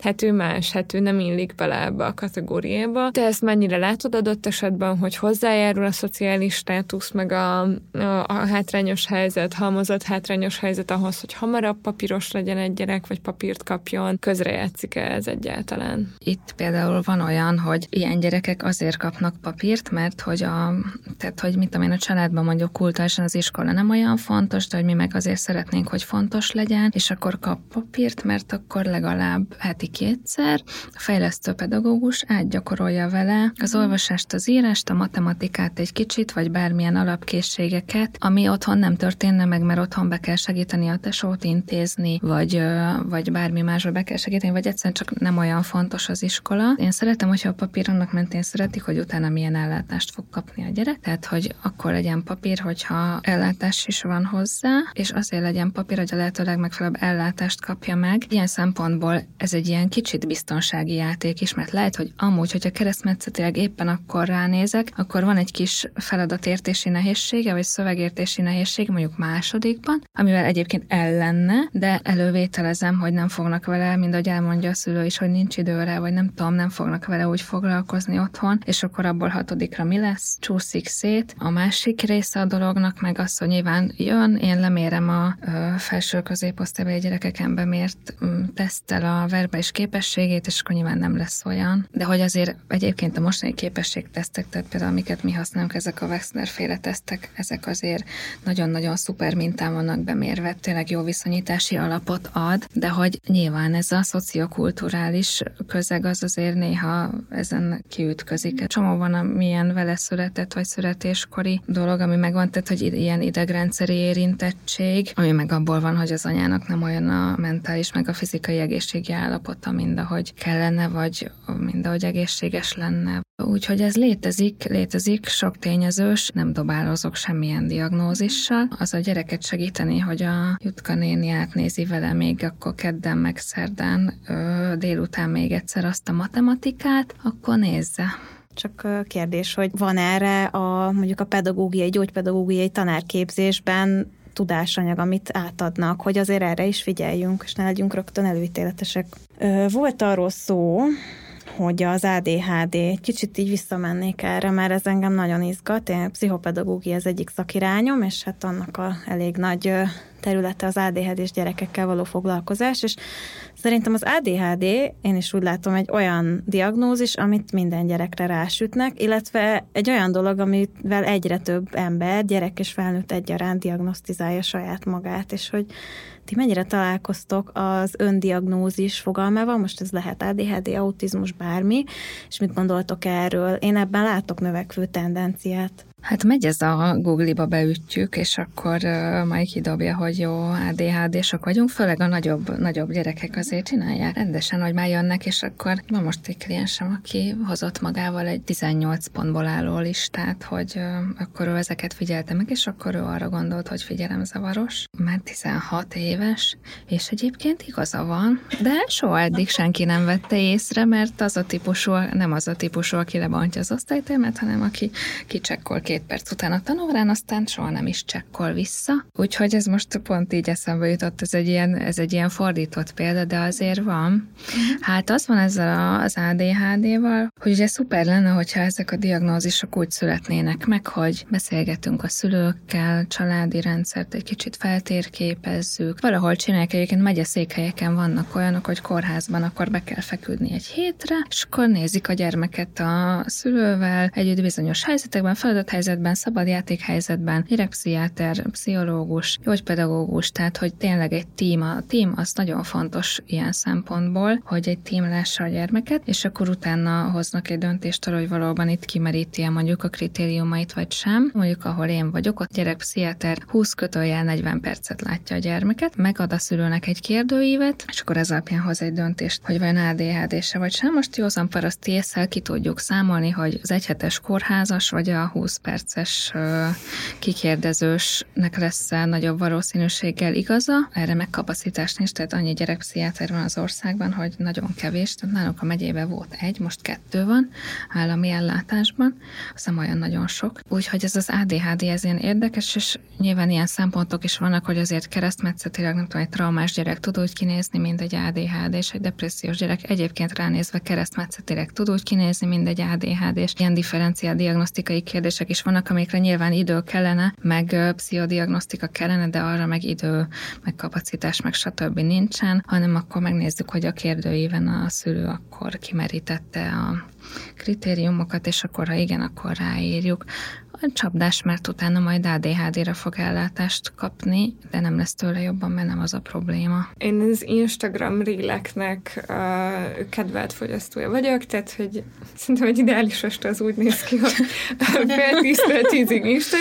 hát ő más, hát ő nem illik bele ebbe a kategóriába. Te ezt mennyire látod adott esetben, hogy hozzájárul a szociális státusz, meg a, a, a hátrányos helyzet, halmozott hátrányos helyzet ahhoz, hogy hamarabb papíros legyen egy gyerek, vagy papírt kapjon, közrejátszik-e ez egyáltalán? Itt például van olyan, hogy ilyen gyerekek azért kapnak papírt, mert hogy a, tehát hogy mit tudom én, a családban mondjuk kultásan az iskola nem olyan fontos, de hogy mi meg azért szeretnénk, hogy fontos legyen, és akkor kap papírt, mert akkor legalább heti kétszer, a fejlesztő pedagógus átgyakorolja vele az olvasást, az írást, a matematikát egy kicsit, vagy bármilyen alapkészségeket, ami otthon nem történne meg, mert otthon be kell segíteni a tesót intézni, vagy, vagy bármi másba be kell segíteni, vagy egyszerűen csak nem olyan fontos az iskola. Én szeretem, hogyha a papír annak mentén szeretik, hogy utána milyen ellátást fog kapni a gyerek, tehát hogy akkor legyen papír, hogyha ellátás is van hozzá, és azért legyen papír, hogy a lehető legmegfelelőbb ellátást kapja meg. Ilyen szempontból ez egy ilyen ilyen kicsit biztonsági játék is, mert lehet, hogy amúgy, hogyha keresztmetszetileg éppen akkor ránézek, akkor van egy kis feladatértési nehézsége, vagy szövegértési nehézség, mondjuk másodikban, amivel egyébként ellenne, de elővételezem, hogy nem fognak vele, mind ahogy elmondja a szülő is, hogy nincs időre, vagy nem tudom, nem fognak vele úgy foglalkozni otthon, és akkor abból hatodikra mi lesz? Csúszik szét. A másik része a dolognak meg az, hogy nyilván jön, én lemérem a felső középosztálybeli gyerekeken bemért tesztel a verbális és képességét, és akkor nyilván nem lesz olyan. De hogy azért egyébként a mostani képességtesztek, tehát például amiket mi használunk, ezek a Wexner féle tesztek, ezek azért nagyon-nagyon szuper mintán vannak bemérve, tényleg jó viszonyítási alapot ad, de hogy nyilván ez a szociokulturális közeg az azért néha ezen kiütközik. Csomó van, amilyen vele született, vagy születéskori dolog, ami megvan, tehát hogy ilyen idegrendszeri érintettség, ami meg abból van, hogy az anyának nem olyan a mentális, meg a fizikai egészségi állapot állapota, mind ahogy kellene, vagy mind ahogy egészséges lenne. Úgyhogy ez létezik, létezik, sok tényezős, nem dobálozok semmilyen diagnózissal. Az a gyereket segíteni, hogy a Jutka néni átnézi vele még akkor kedden meg szerdán délután még egyszer azt a matematikát, akkor nézze. Csak kérdés, hogy van erre a mondjuk a pedagógiai, gyógypedagógiai tanárképzésben tudásanyag, amit átadnak, hogy azért erre is figyeljünk, és ne legyünk rögtön előítéletesek. Volt arról szó, hogy az ADHD, egy kicsit így visszamennék erre, mert ez engem nagyon izgat. Én pszichopedagógia az egyik szakirányom, és hát annak a elég nagy területe az ADHD és gyerekekkel való foglalkozás, és szerintem az ADHD, én is úgy látom, egy olyan diagnózis, amit minden gyerekre rásütnek, illetve egy olyan dolog, amivel egyre több ember, gyerek és felnőtt egyaránt diagnosztizálja saját magát, és hogy ti mennyire találkoztok az öndiagnózis fogalmával, most ez lehet ADHD, autizmus, bármi, és mit gondoltok erről? Én ebben látok növekvő tendenciát. Hát megy ez a Google-ba beütjük, és akkor uh, majd kidobja, hogy jó, ADHD-sok vagyunk, főleg a nagyobb, nagyobb gyerekek azért csinálják rendesen, hogy már jönnek, és akkor van most egy kliensem, aki hozott magával egy 18 pontból álló listát, hogy uh, akkor ő ezeket figyelte meg, és akkor ő arra gondolt, hogy figyelemzavaros. Már 16 éves, és egyébként igaza van, de soha eddig senki nem vette észre, mert az a típusú, nem az a típusú, aki lebantja az osztálytermet, hanem aki kicsekkol két perc után a tanórán, aztán soha nem is csekkol vissza. Úgyhogy ez most pont így eszembe jutott, ez egy ilyen, ez egy ilyen fordított példa, de azért van. Uh-huh. Hát az van ezzel az ADHD-val, hogy ugye szuper lenne, hogyha ezek a diagnózisok úgy születnének meg, hogy beszélgetünk a szülőkkel, családi rendszert egy kicsit feltérképezzük. Valahol csinálják egyébként megyeszékhelyeken vannak olyanok, hogy kórházban akkor be kell feküdni egy hétre, és akkor nézik a gyermeket a szülővel együtt bizonyos helyzetekben, feladat helyzetben, szabad játékhelyzetben, gyerekpszichiáter, pszichológus, gyógypedagógus, tehát hogy tényleg egy tím, a tím az nagyon fontos ilyen szempontból, hogy egy tím lássa a gyermeket, és akkor utána hoznak egy döntést arra, hogy valóban itt kimeríti -e mondjuk a kritériumait vagy sem. Mondjuk, ahol én vagyok, ott gyerekpszichiáter 20 kötőjel 40 percet látja a gyermeket, megad a szülőnek egy kérdőívet, és akkor ez alapján hoz egy döntést, hogy vajon ADHD-se vagy sem. Most józan paraszt észre ki tudjuk számolni, hogy az egyhetes kórházas vagy a 20 perces kikérdezősnek lesz nagyobb valószínűséggel igaza. Erre meg kapacitás nincs, tehát annyi gyerekpszichiáter van az országban, hogy nagyon kevés. Tehát nálunk a megyében volt egy, most kettő van állami ellátásban. Azt olyan nagyon sok. Úgyhogy ez az ADHD ez ilyen érdekes, és nyilván ilyen szempontok is vannak, hogy azért keresztmetszetileg, nem tudom, egy traumás gyerek tud úgy kinézni, mint egy ADHD, és egy depressziós gyerek egyébként ránézve keresztmetszetileg tud úgy kinézni, mint egy ADHD, és ilyen differenciál diagnosztikai kérdések is vannak, amikre nyilván idő kellene, meg pszichodiagnosztika kellene, de arra meg idő, meg kapacitás, meg stb. nincsen, hanem akkor megnézzük, hogy a kérdőíven a szülő akkor kimerítette a kritériumokat, és akkor ha igen, akkor ráírjuk. A csapdás, mert utána majd ADHD-re fog ellátást kapni, de nem lesz tőle jobban, mert nem az a probléma. Én az Instagram ríleknek uh, kedvelt fogyasztója vagyok, tehát hogy szerintem egy ideális este az úgy néz ki, hogy fél tíz, fél tízig Insta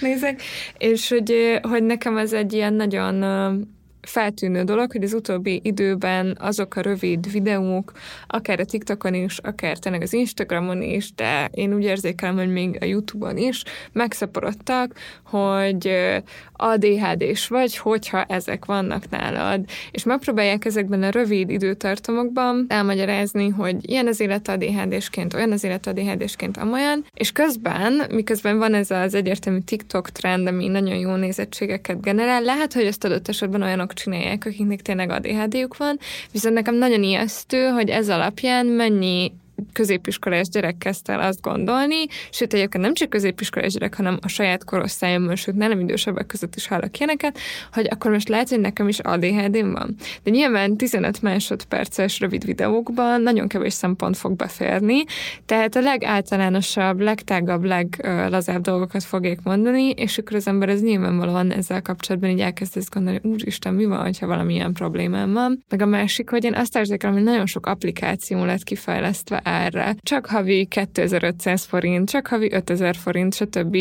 nézek, és hogy, hogy nekem ez egy ilyen nagyon uh, feltűnő dolog, hogy az utóbbi időben azok a rövid videók, akár a TikTokon is, akár tényleg az Instagramon is, de én úgy érzékelem, hogy még a YouTube-on is megszaporodtak, hogy ADHD-s vagy, hogyha ezek vannak nálad. És megpróbálják ezekben a rövid időtartamokban elmagyarázni, hogy ilyen az élet ADHD-sként, olyan az élet ADHD-sként, amolyan, és közben, miközben van ez az egyértelmű TikTok trend, ami nagyon jó nézettségeket generál, lehet, hogy ezt adott esetben olyanok csinálják, akiknek tényleg ADHD-juk van, viszont nekem nagyon ijesztő, hogy ez alapján mennyi középiskolás gyerek kezdte el azt gondolni, sőt egyébként nem csak középiskolás gyerek, hanem a saját korosztályomban, sőt nem idősebbek között is hallok ilyeneket, hogy akkor most lehet, hogy nekem is adhd van. De nyilván 15 másodperces rövid videókban nagyon kevés szempont fog beférni, tehát a legáltalánosabb, legtágabb, leglazább dolgokat fogják mondani, és akkor az ember ez nyilvánvalóan ezzel kapcsolatban így elkezd ezt gondolni, úristen, mi van, ha valamilyen problémám van. Meg a másik, hogy én azt érzékelem, hogy nagyon sok applikáció lett kifejlesztve erre. Csak havi 2500 forint, csak havi 5000 forint, stb.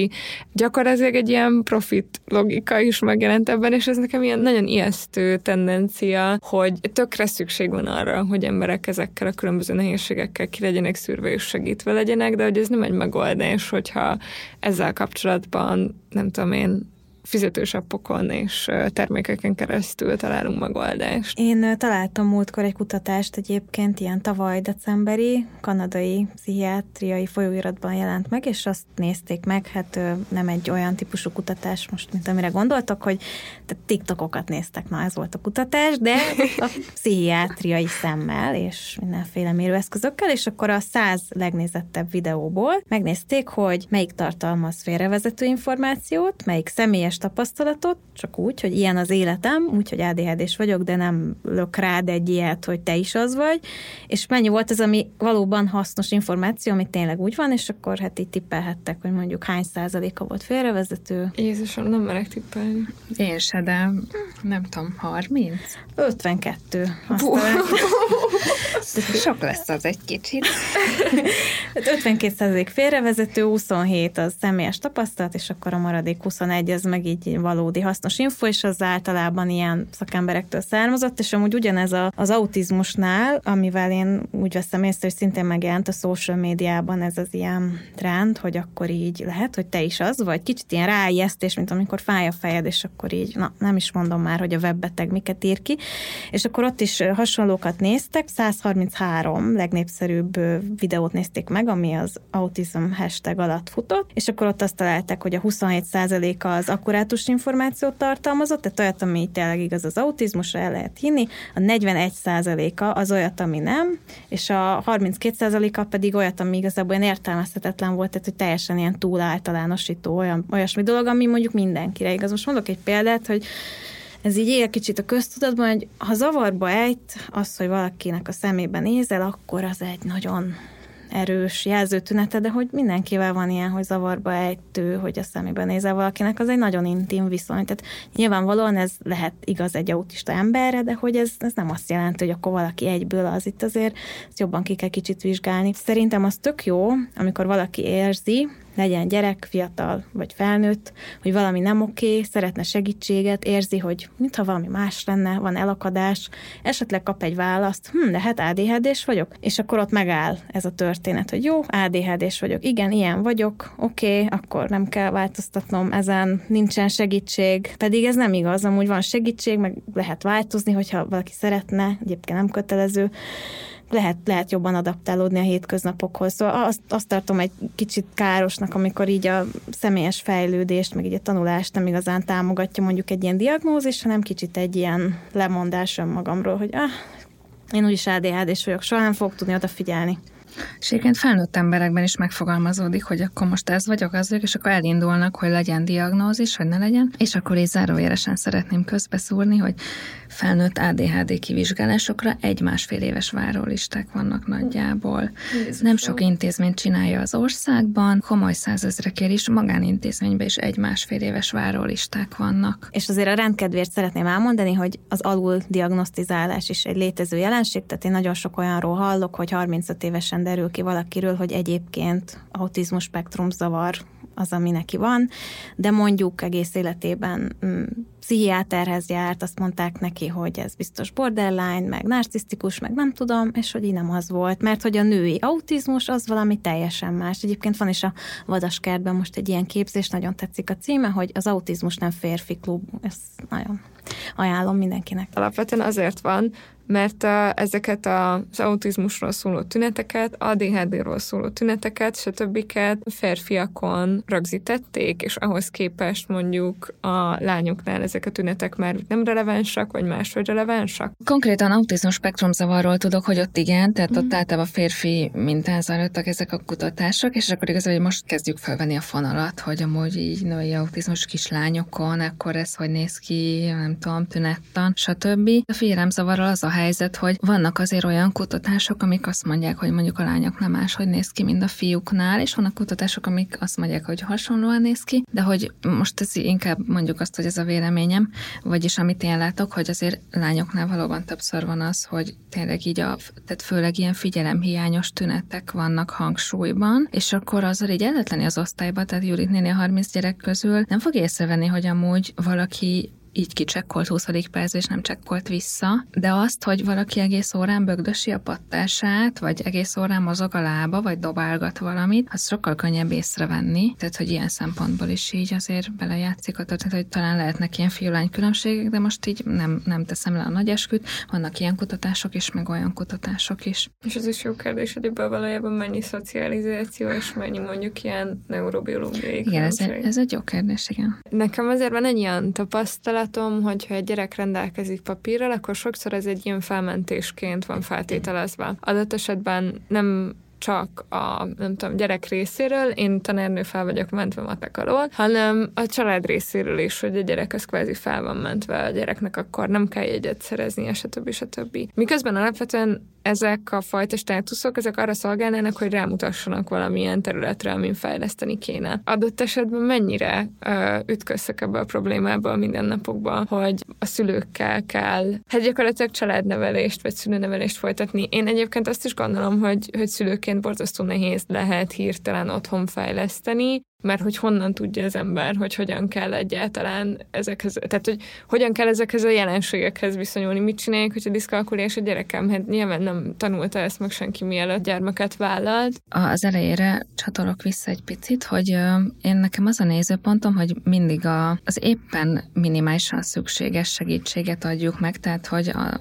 Gyakorlatilag egy ilyen profit logika is megjelent ebben, és ez nekem ilyen nagyon ijesztő tendencia, hogy tökre szükség van arra, hogy emberek ezekkel a különböző nehézségekkel ki legyenek szűrve és segítve legyenek, de hogy ez nem egy megoldás, hogyha ezzel kapcsolatban nem tudom én, fizetős appokon és termékeken keresztül találunk megoldást. Én találtam múltkor egy kutatást egyébként, ilyen tavaly decemberi, kanadai pszichiátriai folyóiratban jelent meg, és azt nézték meg, hát nem egy olyan típusú kutatás most, mint amire gondoltak, hogy tehát TikTokokat néztek, na ez volt a kutatás, de a *laughs* pszichiátriai szemmel és mindenféle mérőeszközökkel, és akkor a száz legnézettebb videóból megnézték, hogy melyik tartalmaz félrevezető információt, melyik személyes személyes tapasztalatot, csak úgy, hogy ilyen az életem, úgy, hogy ADHD-s vagyok, de nem lök rád egy ilyet, hogy te is az vagy, és mennyi volt az, ami valóban hasznos információ, ami tényleg úgy van, és akkor hát így tippelhettek, hogy mondjuk hány százaléka volt félrevezető. Jézusom, nem merek tippelni. Én se, de nem tudom, 30? 52. *laughs* Sok lesz az egy kicsit. *laughs* 52 százalék félrevezető, 27 az személyes tapasztalat, és akkor a maradék 21 ez meg így valódi hasznos info, és az általában ilyen szakemberektől származott, és amúgy ugyanez a, az autizmusnál, amivel én úgy veszem észre, hogy szintén megjelent a social médiában ez az ilyen trend, hogy akkor így lehet, hogy te is az, vagy? Kicsit ilyen ráijesztés, mint amikor fáj a fejed, és akkor így, na nem is mondom már, hogy a webbeteg miket ír ki, és akkor ott is hasonlókat néztek, 133 legnépszerűbb videót nézték meg, ami az autizm hashtag alatt futott, és akkor ott azt találták, hogy a 27%-a az akkurátus információt tartalmazott, tehát olyat, ami tényleg igaz az autizmusra el lehet hinni, a 41%-a az olyat, ami nem, és a 32%-a pedig olyat, ami igazából olyan értelmezhetetlen volt, tehát hogy teljesen ilyen túl általánosító, olyan, olyasmi dolog, ami mondjuk mindenkire igaz. Most mondok egy példát, hogy ez így él kicsit a köztudatban, hogy ha zavarba ejt az, hogy valakinek a szemében nézel, akkor az egy nagyon erős jelzőtünete, de hogy mindenkivel van ilyen, hogy zavarba ejtő, hogy a szemében nézel valakinek, az egy nagyon intim viszony. Tehát nyilvánvalóan ez lehet igaz egy autista emberre, de hogy ez, ez nem azt jelenti, hogy akkor valaki egyből az itt azért, ezt jobban ki kell kicsit vizsgálni. Szerintem az tök jó, amikor valaki érzi, legyen gyerek, fiatal vagy felnőtt, hogy valami nem oké, szeretne segítséget, érzi, hogy mintha valami más lenne, van elakadás, esetleg kap egy választ, hm, de hát ADHD-s vagyok, és akkor ott megáll ez a történet, hogy jó, ADHD-s vagyok, igen, ilyen vagyok, oké, akkor nem kell változtatnom ezen, nincsen segítség, pedig ez nem igaz, amúgy van segítség, meg lehet változni, hogyha valaki szeretne, egyébként nem kötelező, lehet, lehet jobban adaptálódni a hétköznapokhoz. Szóval azt, azt tartom egy kicsit károsnak, amikor így a személyes fejlődést, meg így a tanulást nem igazán támogatja mondjuk egy ilyen diagnózis, hanem kicsit egy ilyen lemondás önmagamról, hogy ah, én úgyis ADHD-s vagyok, soha nem fogok tudni odafigyelni. És egyébként felnőtt emberekben is megfogalmazódik, hogy akkor most ez vagyok, az vagyok, és akkor elindulnak, hogy legyen diagnózis, hogy ne legyen. És akkor így zárójelesen szeretném közbeszúrni, hogy felnőtt ADHD kivizsgálásokra egy-másfél éves várólisták vannak nagyjából. Jézus Nem sok intézmény csinálja az országban, komoly százezrekért is, magánintézményben is egy-másfél éves várólisták vannak. És azért a rendkedvért szeretném elmondani, hogy az alul diagnosztizálás is egy létező jelenség, tehát én nagyon sok olyanról hallok, hogy 35 évesen derül ki valakiről, hogy egyébként autizmus spektrum zavar az, ami neki van, de mondjuk egész életében mm, pszichiáterhez járt, azt mondták neki, hogy ez biztos borderline, meg narcisztikus, meg nem tudom, és hogy így nem az volt, mert hogy a női autizmus az valami teljesen más. Egyébként van is a Vadaskertben most egy ilyen képzés, nagyon tetszik a címe, hogy az autizmus nem férfi klub. Ez nagyon ajánlom mindenkinek. Alapvetően azért van, mert a, ezeket az autizmusról szóló tüneteket, ADHD-ról szóló tüneteket, stb. férfiakon rögzítették, és ahhoz képest mondjuk a lányoknál ezek a tünetek már nem relevánsak, vagy máshogy relevánsak? Konkrétan autizmus spektrumzavarról tudok, hogy ott igen, tehát mm. ott általában férfi mintán zajlottak ezek a kutatások, és akkor igazából hogy most kezdjük felvenni a fonalat, hogy amúgy így női autizmus kislányokon, akkor ez hogy néz ki, nem tudom, tünettan, stb. A figyelemzavarral az a helyzet, hogy vannak azért olyan kutatások, amik azt mondják, hogy mondjuk a lányok nem máshogy néz ki, mint a fiúknál, és vannak kutatások, amik azt mondják, hogy hasonlóan néz ki, de hogy most ez inkább mondjuk azt, hogy ez a véleményem, vagyis amit én látok, hogy azért lányoknál valóban többször van az, hogy tényleg így a, tehát főleg ilyen figyelemhiányos tünetek vannak hangsúlyban, és akkor azzal így elletleni az osztályba, tehát Jurit néni a 30 gyerek közül nem fog észrevenni, hogy amúgy valaki így kicsekkolt 20. perc, és nem csekkolt vissza, de azt, hogy valaki egész órán bögdösi a pattását, vagy egész órán mozog a lába, vagy dobálgat valamit, az sokkal könnyebb észrevenni. Tehát, hogy ilyen szempontból is így azért belejátszik a tehát, hogy talán lehetnek ilyen fiúlány különbségek, de most így nem, nem teszem le a nagy esküt. Vannak ilyen kutatások is, meg olyan kutatások is. És ez is jó kérdés, hogy ebből valójában mennyi szocializáció, és mennyi mondjuk ilyen neurobiológiai Igen, ez, ez egy jó kérdés, igen. Nekem azért van egy ilyen tapasztalat, tapasztalatom, hogyha egy gyerek rendelkezik papírral, akkor sokszor ez egy ilyen felmentésként van feltételezve. Adott esetben nem csak a, nem tudom, gyerek részéről, én tanárnő fel vagyok mentve matek alól, hanem a család részéről is, hogy a gyerek az kvázi fel van mentve a gyereknek, akkor nem kell jegyet szerezni, stb. stb. Miközben alapvetően ezek a fajta státuszok, ezek arra szolgálnának, hogy rámutassanak valamilyen területre, amin fejleszteni kéne. Adott esetben mennyire ö, ütköztek ebbe a problémába a mindennapokban, hogy a szülőkkel kell, hát gyakorlatilag családnevelést vagy szülőnevelést folytatni. Én egyébként azt is gondolom, hogy, hogy szülőként borzasztó nehéz lehet hirtelen otthon fejleszteni, mert hogy honnan tudja az ember, hogy hogyan kell egyáltalán ezekhez, tehát hogy hogyan kell ezekhez a jelenségekhez viszonyulni, mit csinálják, hogyha diszkalkuliás a gyerekem, hát nyilván nem tanulta ezt meg senki mielőtt gyermeket vállalt. Az elejére csatolok vissza egy picit, hogy én nekem az a nézőpontom, hogy mindig a, az éppen minimálisan szükséges segítséget adjuk meg, tehát hogy a,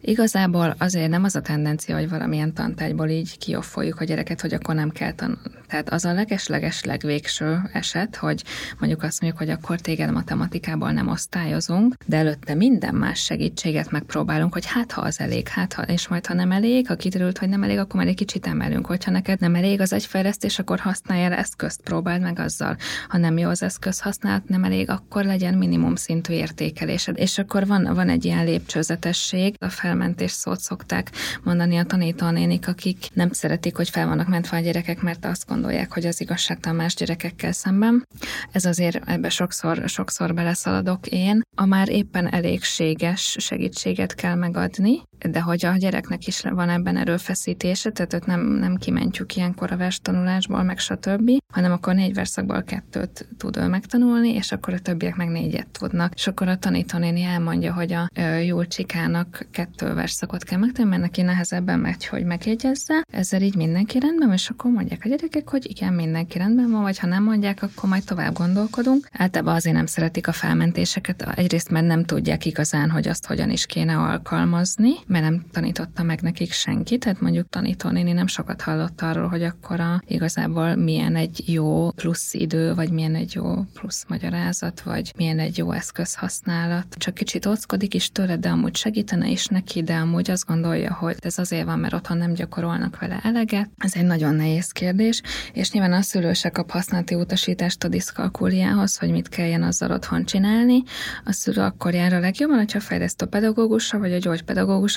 igazából azért nem az a tendencia, hogy valamilyen tantárgyból így kioffoljuk a gyereket, hogy akkor nem kell tanulni. Tehát az a leges-leges legvégső végső eset, hogy mondjuk azt mondjuk, hogy akkor téged matematikából nem osztályozunk, de előtte minden más segítséget megpróbálunk, hogy hát ha az elég, hát ha, és majd ha nem elég, ha kiderült, hogy nem elég, akkor már egy kicsit emelünk. Hogyha neked nem elég az egyfejlesztés, akkor használj el eszközt, próbáld meg azzal. Ha nem jó az eszköz használat, nem elég, akkor legyen minimum szintű értékelésed. És akkor van, van egy ilyen lépcsőzetesség, a felmentés szót szokták mondani a tanítónénik, akik nem szeretik, hogy fel vannak mentve a gyerekek, mert azt gondolják, hogy az igazságtalan más gyerek gyerekekkel szemben. Ez azért ebbe sokszor, sokszor beleszaladok én. A már éppen elégséges segítséget kell megadni, de hogy a gyereknek is van ebben erőfeszítése, tehát őt nem, nem kimentjük ilyenkor a verstanulásból, meg stb., hanem akkor négy verszakból kettőt tud ő megtanulni, és akkor a többiek meg négyet tudnak. És akkor a tanítónéni elmondja, hogy a Julcsikának kettő verszakot kell megtanulni, mert neki nehezebben megy, hogy megjegyezze. Ezzel így mindenki rendben, és akkor mondják a gyerekek, hogy igen, mindenki rendben van, vagy ha nem mondják, akkor majd tovább gondolkodunk. Általában azért nem szeretik a felmentéseket, egyrészt mert nem tudják igazán, hogy azt hogyan is kéne alkalmazni, mert nem tanította meg nekik senki, tehát mondjuk tanítónéni nem sokat hallott arról, hogy akkor a, igazából milyen egy jó plusz idő, vagy milyen egy jó plusz magyarázat, vagy milyen egy jó eszközhasználat. Csak kicsit óckodik is tőle, de amúgy segítene is neki, de amúgy azt gondolja, hogy ez azért van, mert otthon nem gyakorolnak vele eleget. Ez egy nagyon nehéz kérdés, és nyilván a szülő se kap használati utasítást a diszkalkúliához, hogy mit kelljen azzal otthon csinálni. A szülő akkor jár a legjobban, hogyha fejlesztő pedagógusra vagy a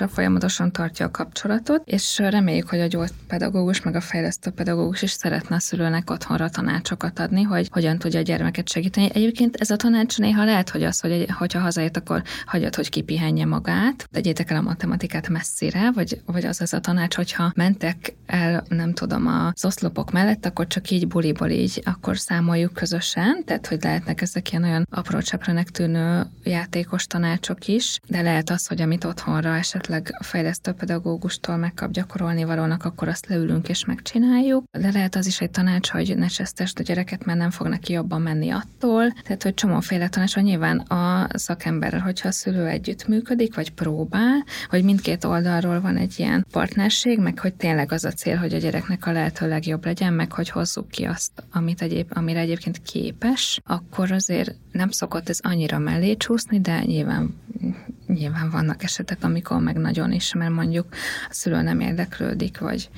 gyógypedagógusra folyamatosan tartja a kapcsolatot, és reméljük, hogy a gyógypedagógus meg a fejlesztő pedagógus is szeretne a szülőnek otthonra tanácsokat adni, hogy hogyan tudja a gyermeket segíteni. Egyébként ez a tanács néha lehet, hogy az, hogy hogyha hazajött, akkor hagyod, hogy kipihenje magát, tegyétek el a matematikát messzire, vagy, vagy az az a tanács, hogyha mentek el, nem tudom, az oszlopok mellett, akkor csak így buliból így, akkor számoljuk közösen, tehát hogy lehetnek ezek ilyen olyan apró cseprenek tűnő játékos tanácsok is, de lehet az, hogy amit otthonra esetleg esetleg a fejlesztő pedagógustól megkap gyakorolni valónak, akkor azt leülünk és megcsináljuk. De lehet az is egy tanács, hogy ne csesztesd a gyereket, mert nem fog neki jobban menni attól. Tehát, hogy csomóféle tanács van. Nyilván a szakemberrel, hogyha a szülő együtt működik, vagy próbál, hogy mindkét oldalról van egy ilyen partnerség, meg hogy tényleg az a cél, hogy a gyereknek a lehető legjobb legyen, meg hogy hozzuk ki azt, amit egyéb, amire egyébként képes, akkor azért nem szokott ez annyira mellé csúszni, de nyilván nyilván vannak esetek, amikor meg nagyon is, mert mondjuk a szülő nem érdeklődik, vagy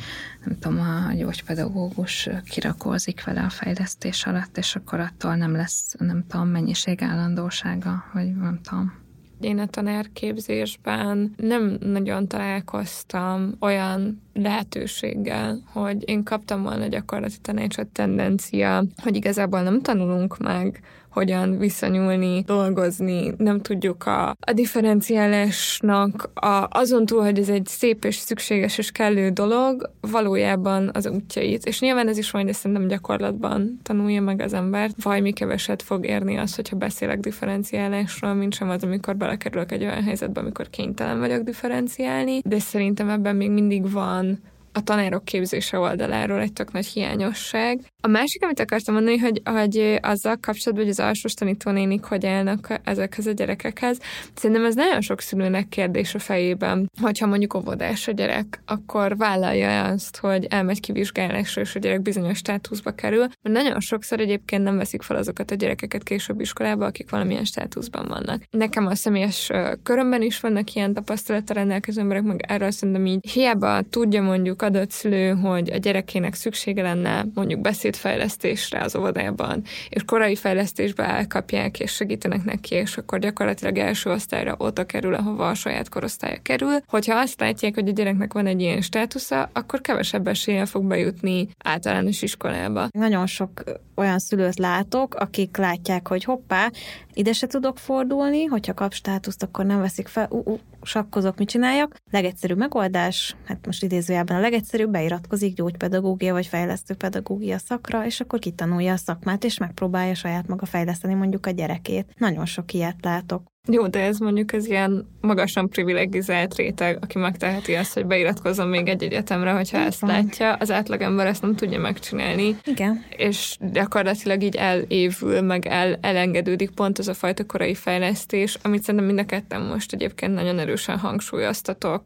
nem tudom, a gyógypedagógus kirakózik vele a fejlesztés alatt, és akkor attól nem lesz, nem tudom, mennyiség állandósága, vagy nem tudom. Én a tanárképzésben nem nagyon találkoztam olyan lehetőséggel, hogy én kaptam volna gyakorlati tanácsot tendencia, hogy igazából nem tanulunk meg hogyan viszonyulni, dolgozni, nem tudjuk a, a differenciálásnak a, azon túl, hogy ez egy szép és szükséges és kellő dolog, valójában az útjait. És nyilván ez is majd szerintem gyakorlatban tanulja meg az ember. Valami keveset fog érni az, hogyha beszélek differenciálásról, mint sem az, amikor belekerülök egy olyan helyzetbe, amikor kénytelen vagyok differenciálni, de szerintem ebben még mindig van a tanárok képzése oldaláról egy tök nagy hiányosság. A másik, amit akartam mondani, hogy, hogy azzal kapcsolatban, hogy az alsós tanítónénik hogy állnak ezekhez a gyerekekhez, szerintem ez nagyon sok szülőnek kérdés a fejében, hogyha mondjuk óvodás a gyerek, akkor vállalja azt, hogy elmegy kivizsgálásra, és a gyerek bizonyos státuszba kerül, mert nagyon sokszor egyébként nem veszik fel azokat a gyerekeket később iskolába, akik valamilyen státuszban vannak. Nekem a személyes körömben is vannak ilyen tapasztalata rendelkező emberek, meg erről szerintem így hiába tudja mondjuk adott szülő, hogy a gyerekének szüksége lenne mondjuk beszédfejlesztésre az óvodában, és korai fejlesztésbe elkapják, és segítenek neki, és akkor gyakorlatilag első osztályra oda kerül, ahova a saját korosztálya kerül. Hogyha azt látják, hogy a gyereknek van egy ilyen státusza, akkor kevesebb eséllyel fog bejutni általános iskolába. Nagyon sok olyan szülőt látok, akik látják, hogy hoppá, ide se tudok fordulni, hogyha kap státuszt, akkor nem veszik fel, uh, uh, sakkozok, mit csináljak. Legegyszerűbb megoldás, hát most idézőjelben a legegyszerűbb, beiratkozik gyógypedagógia vagy fejlesztő pedagógia szakra, és akkor kitanulja a szakmát, és megpróbálja saját maga fejleszteni mondjuk a gyerekét. Nagyon sok ilyet látok. Jó, de ez mondjuk ez ilyen magasan privilegizált réteg, aki megteheti azt, hogy beiratkozzon még egy egyetemre, hogyha ezt látja. Az átlagember ezt nem tudja megcsinálni. Igen. És gyakorlatilag így elévül, meg el, elengedődik pont az a fajta korai fejlesztés, amit szerintem mind a ketten most egyébként nagyon erősen hangsúlyoztatok.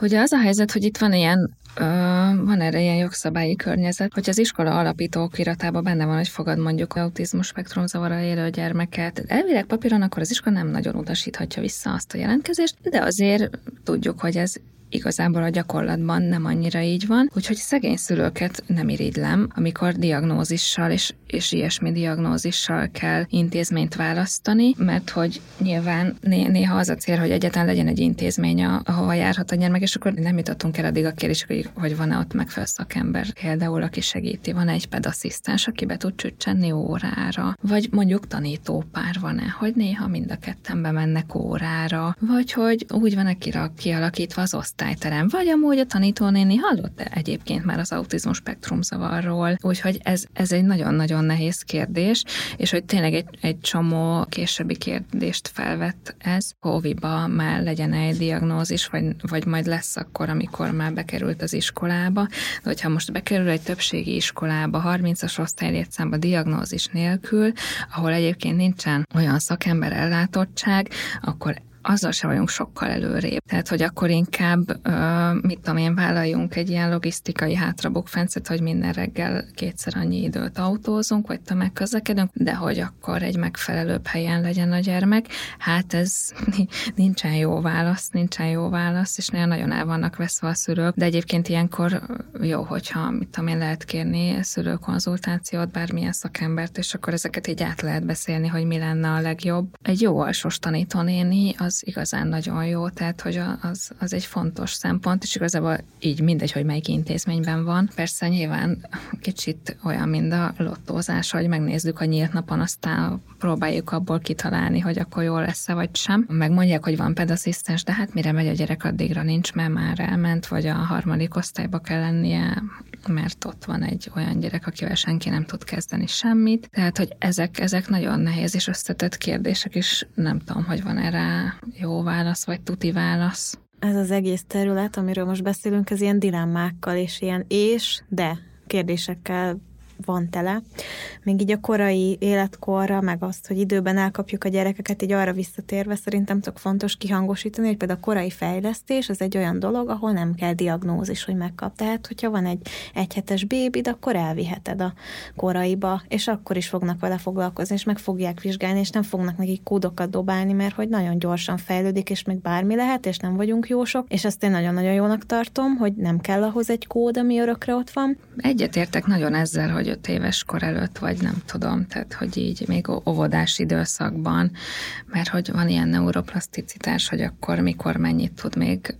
Ugye az a helyzet, hogy itt van ilyen van erre ilyen jogszabályi környezet, hogy az iskola alapító okiratában benne van, hogy fogad mondjuk autizmus spektrum zavara élő gyermeket. Elvileg papíron akkor az iskola nem nagyon utasíthatja vissza azt a jelentkezést, de azért tudjuk, hogy ez igazából a gyakorlatban nem annyira így van, úgyhogy szegény szülőket nem irigylem, amikor diagnózissal és, és ilyesmi diagnózissal kell intézményt választani, mert hogy nyilván né- néha az a cél, hogy egyetlen legyen egy intézmény, ahova járhat a gyermek, és akkor nem jutottunk el addig a kérdés, hogy, hogy van-e ott megfelelő szakember, például aki segíti, van egy pedasszisztens, aki be tud csücsenni órára, vagy mondjuk tanítópár van-e, hogy néha mind a ketten bemennek órára, vagy hogy úgy van-e kialakítva az osztály, osztályterem, vagy amúgy a tanítónéni hallott -e egyébként már az autizmus spektrum zavarról, úgyhogy ez, ez egy nagyon-nagyon nehéz kérdés, és hogy tényleg egy, egy csomó későbbi kérdést felvett ez, Hóviba már legyen egy diagnózis, vagy, vagy majd lesz akkor, amikor már bekerült az iskolába, de hogyha most bekerül egy többségi iskolába, 30-as osztálylétszámba diagnózis nélkül, ahol egyébként nincsen olyan szakember ellátottság, akkor azzal se vagyunk sokkal előrébb. Tehát, hogy akkor inkább, mit tudom én, vállaljunk egy ilyen logisztikai hátrabukfencet, hogy minden reggel kétszer annyi időt autózunk, vagy tömegközlekedünk, de hogy akkor egy megfelelőbb helyen legyen a gyermek. Hát ez *laughs* nincsen jó válasz, nincsen jó válasz, és nagyon el vannak veszve a szülők, de egyébként ilyenkor jó, hogyha, mit tudom én, lehet kérni szülőkonzultációt, bármilyen szakembert, és akkor ezeket így át lehet beszélni, hogy mi lenne a legjobb. Egy jó alsós tanítónéni, az az igazán nagyon jó, tehát hogy az, az egy fontos szempont, és igazából így mindegy, hogy melyik intézményben van. Persze nyilván kicsit olyan, mint a lottózás, hogy megnézzük a nyílt napon, aztán próbáljuk abból kitalálni, hogy akkor jól lesz-e vagy sem. Megmondják, hogy van pedasszisztens, de hát mire megy a gyerek, addigra nincs, mert már elment, vagy a harmadik osztályba kell lennie, mert ott van egy olyan gyerek, akivel senki nem tud kezdeni semmit. Tehát, hogy ezek, ezek nagyon nehéz és összetett kérdések, és nem tudom, hogy van erre jó válasz, vagy tuti válasz. Ez az egész terület, amiről most beszélünk, ez ilyen dilemmákkal és ilyen és, de kérdésekkel van tele. Még így a korai életkorra, meg azt, hogy időben elkapjuk a gyerekeket, így arra visszatérve szerintem tök fontos kihangosítani, hogy például a korai fejlesztés az egy olyan dolog, ahol nem kell diagnózis, hogy megkap. Tehát, hogyha van egy egyhetes bébid, akkor elviheted a koraiba, és akkor is fognak vele foglalkozni, és meg fogják vizsgálni, és nem fognak neki kódokat dobálni, mert hogy nagyon gyorsan fejlődik, és még bármi lehet, és nem vagyunk jósok, és ezt én nagyon-nagyon jónak tartom, hogy nem kell ahhoz egy kód, ami örökre ott van. Egyetértek nagyon ezzel, hogy öt éves kor előtt, vagy nem tudom, tehát hogy így még óvodás időszakban, mert hogy van ilyen neuroplaszticitás, hogy akkor mikor mennyit tud még,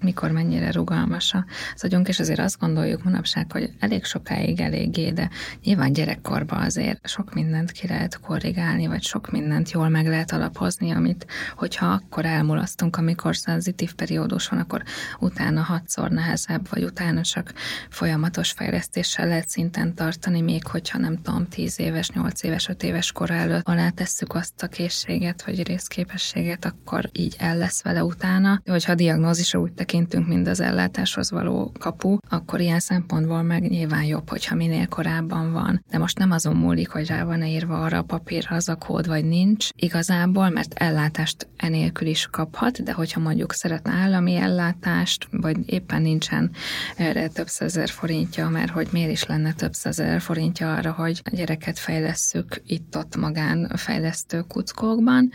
mikor mennyire rugalmas az agyunk, és azért azt gondoljuk manapság, hogy elég sokáig eléggé, de nyilván gyerekkorban azért sok mindent ki lehet korrigálni, vagy sok mindent jól meg lehet alapozni, amit hogyha akkor elmulasztunk, amikor szenzitív periódus van, akkor utána hatszor nehezebb, vagy utána csak folyamatos fejlesztéssel lehet szinten tartani, tanulni, még hogyha nem tudom, 10 éves, 8 éves, 5 éves kor előtt alá tesszük azt a készséget, vagy részképességet, akkor így el lesz vele utána. Hogyha a diagnózisra úgy tekintünk, mint az ellátáshoz való kapu, akkor ilyen szempontból meg nyilván jobb, hogyha minél korábban van. De most nem azon múlik, hogy rá van írva arra a papírra az a kód, vagy nincs igazából, mert ellátást enélkül is kaphat, de hogyha mondjuk szeretne állami ellátást, vagy éppen nincsen erre több százezer forintja, mert hogy miért is lenne több százezer ezer forintja arra, hogy a gyereket fejlesszük itt-ott magán fejlesztő kuckókban,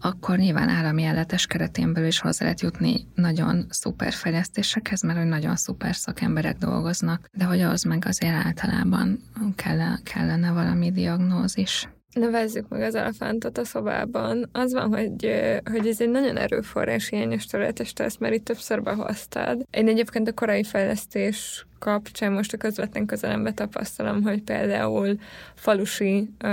akkor nyilván állami elletes keretén belül is hozzá lehet jutni nagyon szuper fejlesztésekhez, mert hogy nagyon szuper szakemberek dolgoznak, de hogy az meg azért általában kellene, kellene valami diagnózis. Nevezzük meg az elefántot a szobában. Az van, hogy, hogy ez egy nagyon erőforrás hiányos terület, és te ezt már itt többször behoztad. Én egyébként a korai fejlesztés kapcsán most a közvetlen közelembe tapasztalom, hogy például falusi uh,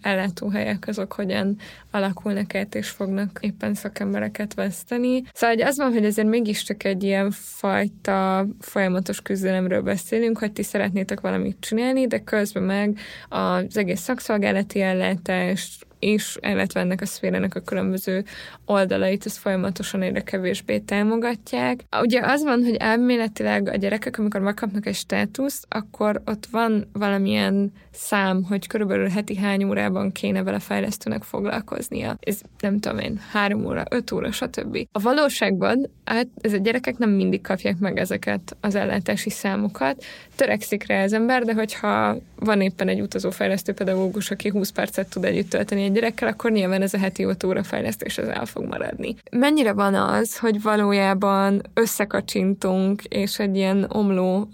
ellátóhelyek azok hogyan alakulnak át, és fognak éppen szakembereket veszteni. Szóval hogy az van, hogy ezért mégiscsak egy ilyen fajta folyamatos küzdelemről beszélünk, hogy ti szeretnétek valamit csinálni, de közben meg az egész szakszolgálati ellátást, és illetve ennek a szférának a különböző oldalait, ezt folyamatosan egyre kevésbé támogatják. Ugye az van, hogy elméletileg a gyerekek, amikor megkapnak egy státuszt, akkor ott van valamilyen szám, hogy körülbelül heti hány órában kéne vele fejlesztőnek foglalkoznia. Ez nem tudom én, három óra, öt óra, stb. A valóságban hát ez a gyerekek nem mindig kapják meg ezeket az ellátási számokat. Törekszik rá az ember, de hogyha van éppen egy utazó fejlesztő pedagógus, aki 20 percet tud együtt tölteni egy gyerekkel, akkor nyilván ez a heti 5 óra fejlesztés az el fog maradni. Mennyire van az, hogy valójában összekacsintunk, és egy ilyen omló uh,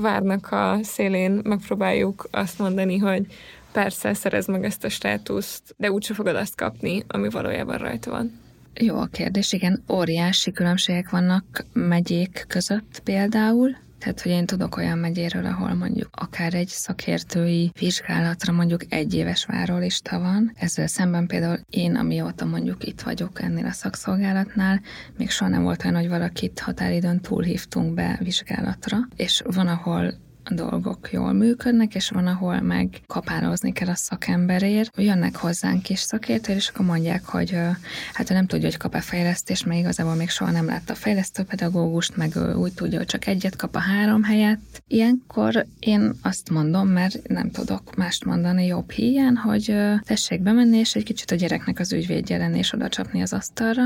várnak a szélén megpróbáljuk azt mondani, hogy persze, szerez meg ezt a státuszt, de úgyse fogod azt kapni, ami valójában rajta van. Jó a kérdés, igen, óriási különbségek vannak megyék között például, tehát, hogy én tudok olyan megyéről, ahol mondjuk akár egy szakértői vizsgálatra mondjuk egy éves várólista van. Ezzel szemben például én, amióta mondjuk itt vagyok ennél a szakszolgálatnál, még soha nem volt olyan, hogy valakit határidőn túlhívtunk be vizsgálatra, és van, ahol a dolgok jól működnek, és van, ahol meg kapálózni kell a szakemberért. Jönnek hozzánk is szakértők, és akkor mondják, hogy hát ő nem tudja, hogy kap-e fejlesztést, mert igazából még soha nem látta a fejlesztőpedagógust, meg ő úgy tudja, hogy csak egyet kap a három helyet. Ilyenkor én azt mondom, mert nem tudok mást mondani jobb híján, hogy tessék bemenni, és egy kicsit a gyereknek az ügyvédje lenni, és oda csapni az asztalra,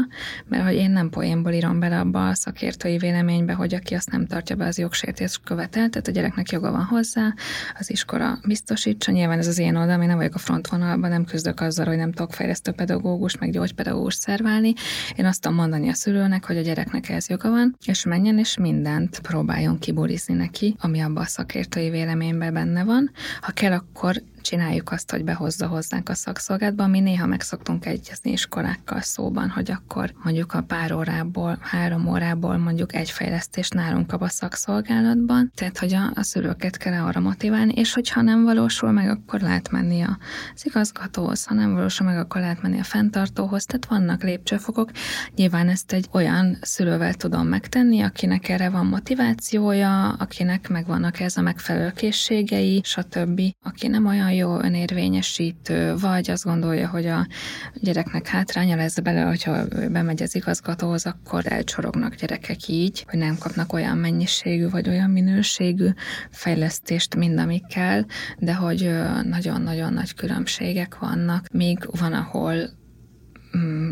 mert hogy én nem poénból írom bele abba a szakértői véleménybe, hogy aki azt nem tartja be, az jogsértés követel, tehát a gyereknek joga van hozzá, az iskola biztosítsa. Nyilván ez az én oldalam, én nem vagyok a frontvonalban, nem küzdök azzal, hogy nem tudok fejlesztő pedagógust, meg gyógypedagógust szerválni. Én azt tudom mondani a szülőnek, hogy a gyereknek ez joga van, és menjen és mindent próbáljon kiburizni neki, ami abban a szakértői véleményben benne van. Ha kell, akkor csináljuk azt, hogy behozza hozzánk a szakszolgálatba, mi néha meg szoktunk egyezni iskolákkal szóban, hogy akkor mondjuk a pár órából, három órából mondjuk egy fejlesztést nálunk a szakszolgálatban, tehát hogy a, a szülőket kell arra motiválni, és hogyha nem valósul meg, akkor lehet menni az igazgatóhoz, ha nem valósul meg, akkor lehet menni a fenntartóhoz, tehát vannak lépcsőfokok. Nyilván ezt egy olyan szülővel tudom megtenni, akinek erre van motivációja, akinek megvannak ez a megfelelő készségei, stb. Aki nem olyan jó önérvényesítő, vagy azt gondolja, hogy a gyereknek hátránya lesz bele, hogyha bemegy az igazgatóhoz, akkor elcsorognak gyerekek így, hogy nem kapnak olyan mennyiségű, vagy olyan minőségű fejlesztést, mind amik kell, de hogy nagyon-nagyon nagy különbségek vannak. Még van, ahol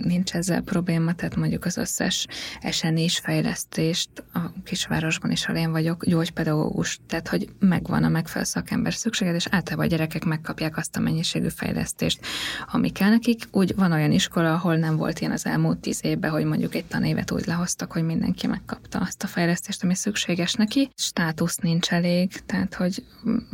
nincs ezzel probléma, tehát mondjuk az összes esenés fejlesztést a kisvárosban is, ahol én vagyok, gyógypedagógus, tehát hogy megvan a megfelelő szakember szükséged, és általában a gyerekek megkapják azt a mennyiségű fejlesztést, ami kell nekik. Úgy van olyan iskola, ahol nem volt ilyen az elmúlt tíz évben, hogy mondjuk egy tanévet úgy lehoztak, hogy mindenki megkapta azt a fejlesztést, ami szükséges neki. Státusz nincs elég, tehát hogy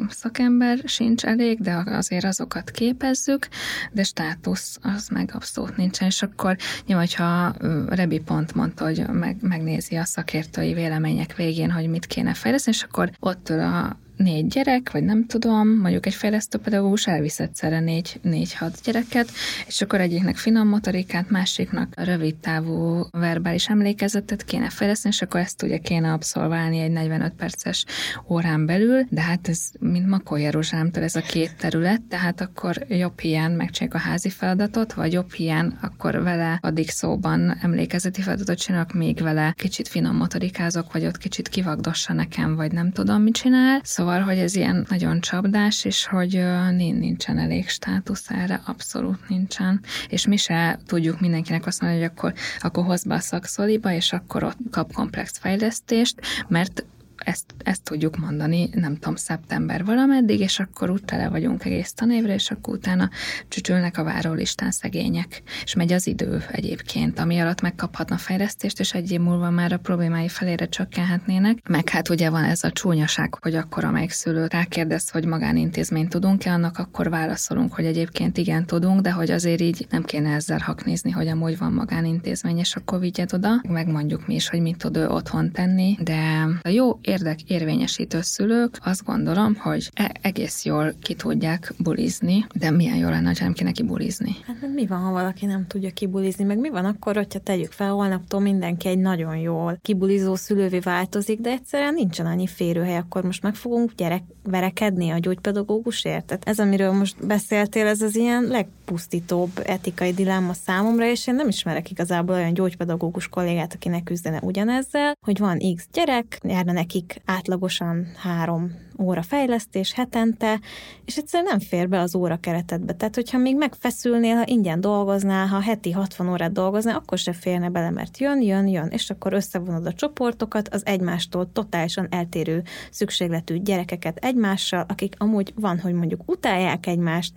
szakember sincs elég, de azért azokat képezzük, de státusz az meg abszolút nincs nincsen, és akkor nyilván, hogyha Rebi pont mondta, hogy meg, megnézi a szakértői vélemények végén, hogy mit kéne fejleszteni, és akkor ott a négy gyerek, vagy nem tudom, mondjuk egy fejlesztőpedagógus elvisz egyszerre négy, négy-hat gyereket, és akkor egyiknek finom motorikát, másiknak rövid távú verbális emlékezetet kéne fejleszteni, és akkor ezt ugye kéne abszolválni egy 45 perces órán belül, de hát ez mint Makó Jeruzsálemtől ez a két terület, tehát akkor jobb hiány megcsináljuk a házi feladatot, vagy jobb hiány akkor vele addig szóban emlékezeti feladatot csinálok, még vele kicsit finom motorikázok, vagy ott kicsit kivagdossa nekem, vagy nem tudom, mit csinál. Szóval Szóval, hogy ez ilyen nagyon csapdás, és hogy nincsen elég státusz erre, abszolút nincsen. És mi se tudjuk mindenkinek azt mondani, hogy akkor, akkor hozd be a szakszoliba, és akkor ott kap komplex fejlesztést, mert ezt, ezt tudjuk mondani, nem tudom, szeptember valameddig, és akkor úgy tele vagyunk egész tanévre, és akkor utána csücsülnek a várólistán szegények. És megy az idő egyébként, ami alatt megkaphatna fejlesztést, és egy év múlva már a problémái felére csökkenhetnének. Meg hát ugye van ez a csúnyaság, hogy akkor amelyik szülő rákérdez, hogy magánintézményt tudunk-e, annak akkor válaszolunk, hogy egyébként igen tudunk, de hogy azért így nem kéne ezzel haknézni, hogy amúgy van magánintézmény, és akkor vigyed oda. Megmondjuk mi is, hogy mit tud ő otthon tenni, de a jó érdek érvényesítő szülők azt gondolom, hogy e- egész jól ki tudják bulizni, de milyen jó lenne, ha nem kéne kibulizni. Hát mi van, ha valaki nem tudja kibulizni, meg mi van akkor, hogyha tegyük fel, holnaptól mindenki egy nagyon jól kibulizó szülővé változik, de egyszerűen nincsen annyi férőhely, akkor most meg fogunk gyerek verekedni a gyógypedagógusért. Tehát ez, amiről most beszéltél, ez az ilyen legpusztítóbb etikai dilemma számomra, és én nem ismerek igazából olyan gyógypedagógus kollégát, akinek küzdene ugyanezzel, hogy van X gyerek, járna nekik átlagosan három óra fejlesztés hetente, és egyszerűen nem fér be az óra keretedbe. Tehát, hogyha még megfeszülnél, ha ingyen dolgoznál, ha heti 60 órát dolgoznál, akkor se férne bele, mert jön, jön, jön, és akkor összevonod a csoportokat, az egymástól totálisan eltérő szükségletű gyerekeket egymással, akik amúgy van, hogy mondjuk utálják egymást,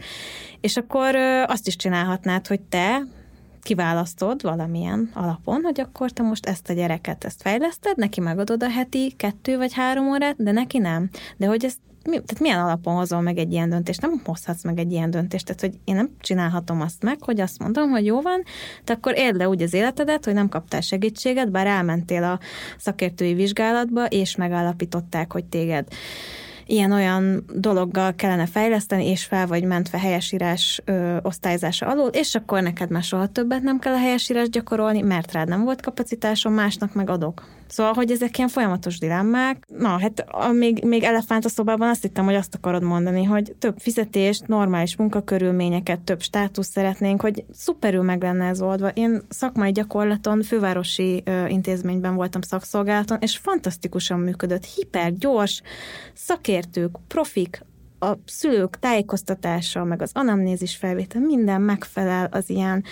és akkor azt is csinálhatnád, hogy te kiválasztod valamilyen alapon, hogy akkor te most ezt a gyereket ezt fejleszted, neki megadod a heti kettő vagy három órát, de neki nem. De hogy ezt mi, tehát milyen alapon hozol meg egy ilyen döntést? Nem hozhatsz meg egy ilyen döntést, tehát hogy én nem csinálhatom azt meg, hogy azt mondom, hogy jó van, te akkor éld le úgy az életedet, hogy nem kaptál segítséget, bár elmentél a szakértői vizsgálatba, és megállapították, hogy téged ilyen-olyan dologgal kellene fejleszteni, és fel vagy mentve helyesírás ö, osztályzása alól, és akkor neked már soha többet nem kell a helyesírás gyakorolni, mert rád nem volt kapacitásom, másnak meg adok. Szóval, hogy ezek ilyen folyamatos dilemmák. Na, hát még, még elefánt a szobában azt hittem, hogy azt akarod mondani, hogy több fizetést, normális munkakörülményeket, több státusz szeretnénk, hogy szuperül meg lenne ez oldva. Én szakmai gyakorlaton, fővárosi ö, intézményben voltam szakszolgálaton, és fantasztikusan működött, hiper, gyors, szakértők, profik, a szülők tájékoztatása, meg az anamnézis felvétel, minden megfelel az ilyen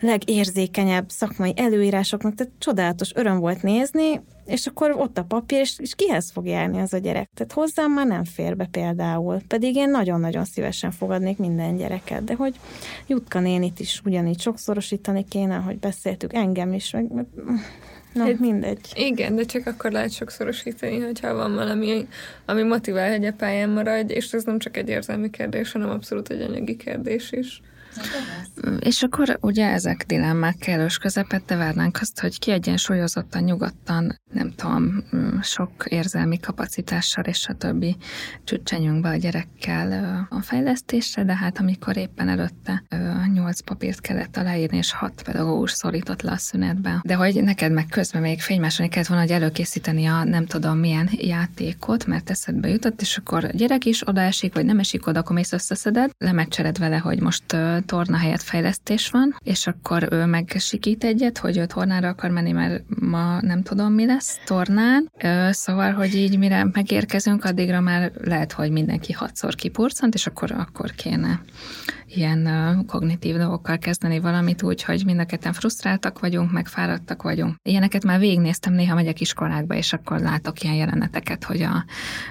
legérzékenyebb szakmai előírásoknak, tehát csodálatos öröm volt nézni, és akkor ott a papír, és, és kihez fog járni az a gyerek? Tehát hozzám már nem fér be például, pedig én nagyon-nagyon szívesen fogadnék minden gyereket, de hogy Jutka nénit is ugyanígy sokszorosítani kéne, hogy beszéltük engem is, meg, meg Na, hát, mindegy. Igen, de csak akkor lehet sokszorosítani, hogyha van valami, ami motivál, hogy a pályán maradj, és ez nem csak egy érzelmi kérdés, hanem abszolút egy anyagi kérdés is. És akkor ugye ezek dilemmák kellős közepette várnánk azt, hogy kiegyensúlyozottan, nyugodtan, nem tudom, sok érzelmi kapacitással és a többi csüccsenyünk be a gyerekkel a fejlesztésre, de hát amikor éppen előtte nyolc papírt kellett aláírni, és hat pedagógus szorított le a szünetbe. De hogy neked meg közben még fénymásolni kellett volna, hogy előkészíteni a nem tudom milyen játékot, mert eszedbe jutott, és akkor a gyerek is odaesik, vagy nem esik oda, akkor mész összeszeded, lemecsered vele, hogy most torna helyett fejlesztés van, és akkor ő megsikít egyet, hogy ő tornára akar menni, mert ma nem tudom mi lesz tornán. Szóval, hogy így mire megérkezünk, addigra már lehet, hogy mindenki hatszor kipurcant, és akkor, akkor kéne ilyen kognitív dolgokkal kezdeni valamit úgy, hogy mind a ketten frusztráltak vagyunk, meg fáradtak vagyunk. Ilyeneket már végignéztem, néha megyek iskolákba, és akkor látok ilyen jeleneteket, hogy a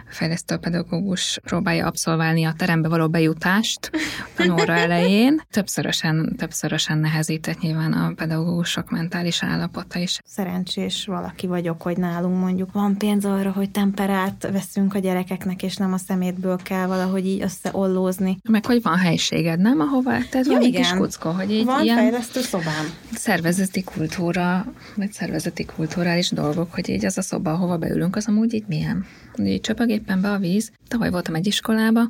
fejlesztőpedagógus próbálja abszolválni a terembe való bejutást tanóra *laughs* elején. Többszörösen, többszörösen nehezített nyilván a pedagógusok mentális állapota is. Szerencsés valaki vagyok, hogy nálunk mondjuk van pénz arra, hogy temperát veszünk a gyerekeknek, és nem a szemétből kell valahogy így összeollózni. Meg hogy van helységed, nem? Ahova, tehát ja, van igen. kis kuckó, hogy így van ilyen fejlesztő szobám. szervezeti kultúra, vagy szervezeti kulturális dolgok, hogy így az a szoba, ahova beülünk, az amúgy így milyen. Így csöpög éppen be a víz. Tavaly voltam egy iskolába,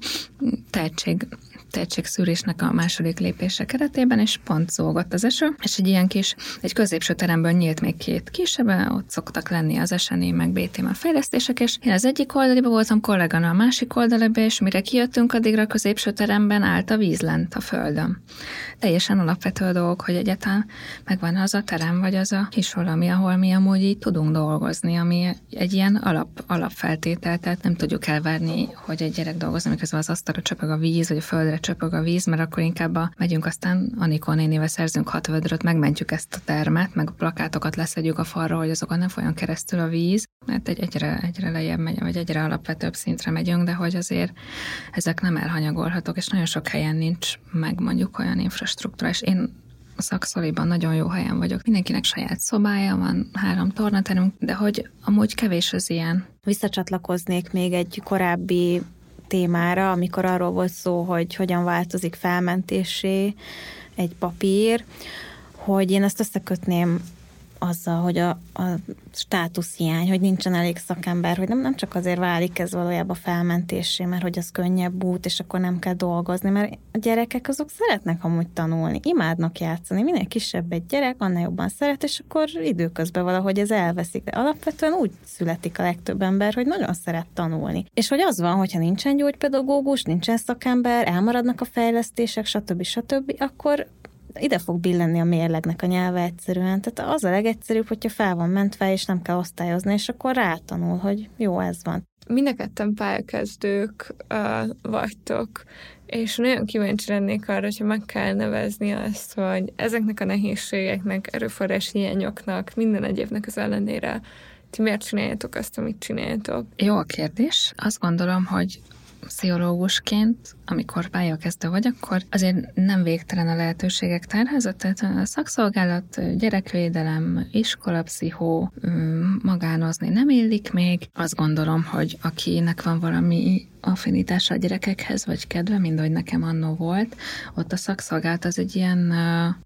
tehetség tehetségszűrésnek a második lépése keretében, és pont zúgott az eső, és egy ilyen kis, egy középső teremből nyílt még két kisebb, ott szoktak lenni az SNI meg BTM fejlesztések, és én az egyik oldaliba voltam, kolléganő a másik oldaliba, és mire kijöttünk, addigra a középső teremben állt a víz lent a földön. Teljesen alapvető dolgok, hogy egyetem megvan az a terem, vagy az a kis valami, ahol mi amúgy így tudunk dolgozni, ami egy ilyen alap, alapfeltétel, tehát nem tudjuk elvárni, hogy egy gyerek dolgozni, miközben az asztalra csöpög a víz, vagy a földre csöpög a víz, mert akkor inkább a, megyünk aztán Anikó nénivel szerzünk hat vödröt, megmentjük ezt a termet, meg a plakátokat leszedjük a falra, hogy azokon nem folyjon keresztül a víz, mert egy, egyre, egyre lejjebb megy, vagy egyre alapvetőbb szintre megyünk, de hogy azért ezek nem elhanyagolhatók, és nagyon sok helyen nincs meg mondjuk olyan infrastruktúra, és én a nagyon jó helyen vagyok. Mindenkinek saját szobája van, három tornaterünk, de hogy amúgy kevés az ilyen. Visszacsatlakoznék még egy korábbi témára, amikor arról volt szó, hogy hogyan változik felmentésé egy papír, hogy én ezt összekötném azzal, hogy a, a státuszhiány, hogy nincsen elég szakember, hogy nem, nem csak azért válik ez valójában felmentésé, mert hogy az könnyebb út, és akkor nem kell dolgozni, mert a gyerekek azok szeretnek amúgy tanulni, imádnak játszani, minél kisebb egy gyerek, annál jobban szeret, és akkor időközben valahogy ez elveszik. De alapvetően úgy születik a legtöbb ember, hogy nagyon szeret tanulni. És hogy az van, hogyha nincsen gyógypedagógus, nincsen szakember, elmaradnak a fejlesztések, stb. stb., akkor ide fog billenni a mérlegnek a nyelve egyszerűen. Tehát az a legegyszerűbb, hogyha fel van mentve, és nem kell osztályozni, és akkor rátanul, hogy jó, ez van. Mind a ketten pályakezdők uh, vagytok, és nagyon kíváncsi lennék arra, hogyha meg kell nevezni azt, hogy ezeknek a nehézségeknek, erőforrás hiányoknak, minden egyébnek az ellenére ti miért csináljátok azt, amit csináljátok? Jó a kérdés. Azt gondolom, hogy pszichológusként, amikor pályakezdő vagy, akkor azért nem végtelen a lehetőségek tárházat, tehát a szakszolgálat, gyerekvédelem, iskolapszichó, magánozni nem illik még. Azt gondolom, hogy akinek van valami affinitása a gyerekekhez, vagy kedve, mind ahogy nekem annó volt, ott a szakszolgálat az egy ilyen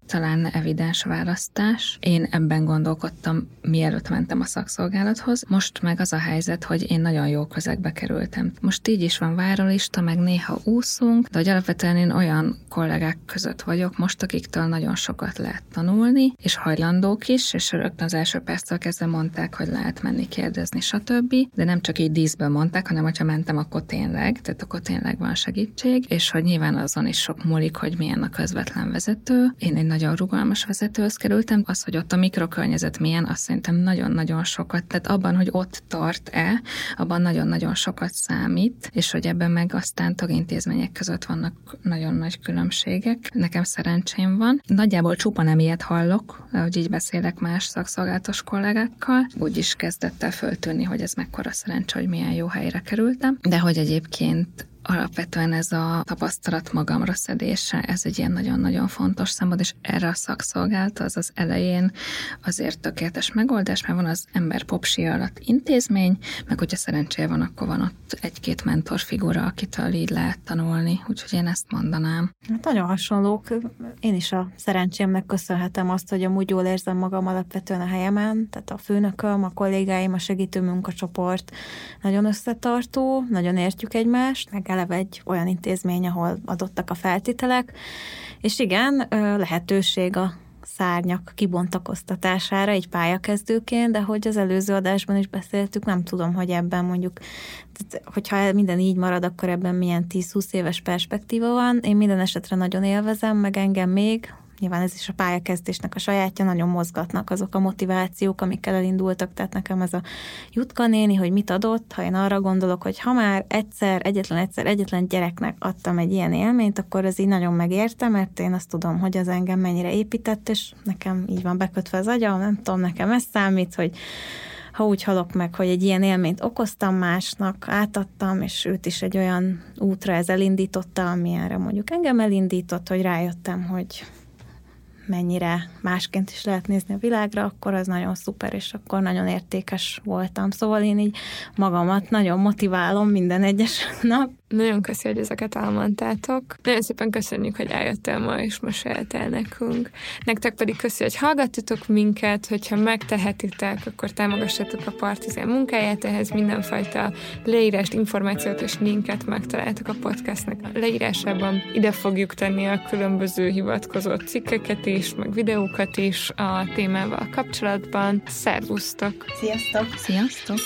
talán evidens választás. Én ebben gondolkodtam, mielőtt mentem a szakszolgálathoz. Most meg az a helyzet, hogy én nagyon jó közegbe kerültem. Most így is van várólista, meg néha úszunk, de hogy alapvetően én olyan kollégák között vagyok most, akiktől nagyon sokat lehet tanulni, és hajlandók is, és rögtön az első perctől kezdve mondták, hogy lehet menni kérdezni, stb. De nem csak így díszből mondták, hanem hogyha mentem, akkor tényleg, tehát akkor tényleg van segítség, és hogy nyilván azon is sok múlik, hogy milyen a közvetlen vezető. Én egy nagyon rugalmas vezetőhöz kerültem, az, hogy ott a mikrokörnyezet milyen, azt szerintem nagyon-nagyon sokat, tehát abban, hogy ott tart-e, abban nagyon-nagyon sokat számít, és hogy ebben meg aztán tagintézmények között vannak nagyon nagy különbségek. Nekem szerencsém van. Nagyjából csupa nem ilyet hallok, hogy így beszélek más szakszolgálatos kollégákkal. Úgy is kezdett el föltűnni, hogy ez mekkora szerencse, hogy milyen jó helyre kerültem. De hogy egyébként alapvetően ez a tapasztalat magamra szedése, ez egy ilyen nagyon-nagyon fontos szempont, és erre a szakszolgált az az elején azért tökéletes megoldás, mert van az ember popsi alatt intézmény, meg hogyha szerencséje van, akkor van ott egy-két mentorfigura, akitől így lehet tanulni, úgyhogy én ezt mondanám. Hát nagyon hasonlók. Én is a szerencsémnek köszönhetem azt, hogy amúgy jól érzem magam alapvetően a helyemen, tehát a főnököm, a kollégáim, a segítő munkacsoport nagyon összetartó, nagyon értjük egymást, meg eleve egy olyan intézmény, ahol adottak a feltételek, és igen, lehetőség a szárnyak kibontakoztatására egy pályakezdőként, de hogy az előző adásban is beszéltük, nem tudom, hogy ebben mondjuk, hogyha minden így marad, akkor ebben milyen 10-20 éves perspektíva van. Én minden esetre nagyon élvezem, meg engem még, nyilván ez is a pályakezdésnek a sajátja, nagyon mozgatnak azok a motivációk, amikkel elindultak, tehát nekem ez a Jutka néni, hogy mit adott, ha én arra gondolok, hogy ha már egyszer, egyetlen egyszer, egyetlen gyereknek adtam egy ilyen élményt, akkor ez így nagyon megérte, mert én azt tudom, hogy az engem mennyire épített, és nekem így van bekötve az agyam, nem tudom, nekem ez számít, hogy ha úgy halok meg, hogy egy ilyen élményt okoztam másnak, átadtam, és őt is egy olyan útra ez elindította, ami erre mondjuk engem elindított, hogy rájöttem, hogy mennyire másként is lehet nézni a világra, akkor az nagyon szuper, és akkor nagyon értékes voltam. Szóval én így magamat nagyon motiválom minden egyes *laughs* nap, nagyon köszi, hogy ezeket elmondtátok. Nagyon szépen köszönjük, hogy eljöttél ma és meséltél nekünk. Nektek pedig köszi, hogy hallgattatok minket, hogyha megtehetitek, akkor támogassatok a Partizán munkáját, ehhez mindenfajta leírást, információt és linket megtaláltok a podcastnek a leírásában. Ide fogjuk tenni a különböző hivatkozott cikkeket is, meg videókat is a témával kapcsolatban. Szervusztok! Sziasztok! Sziasztok!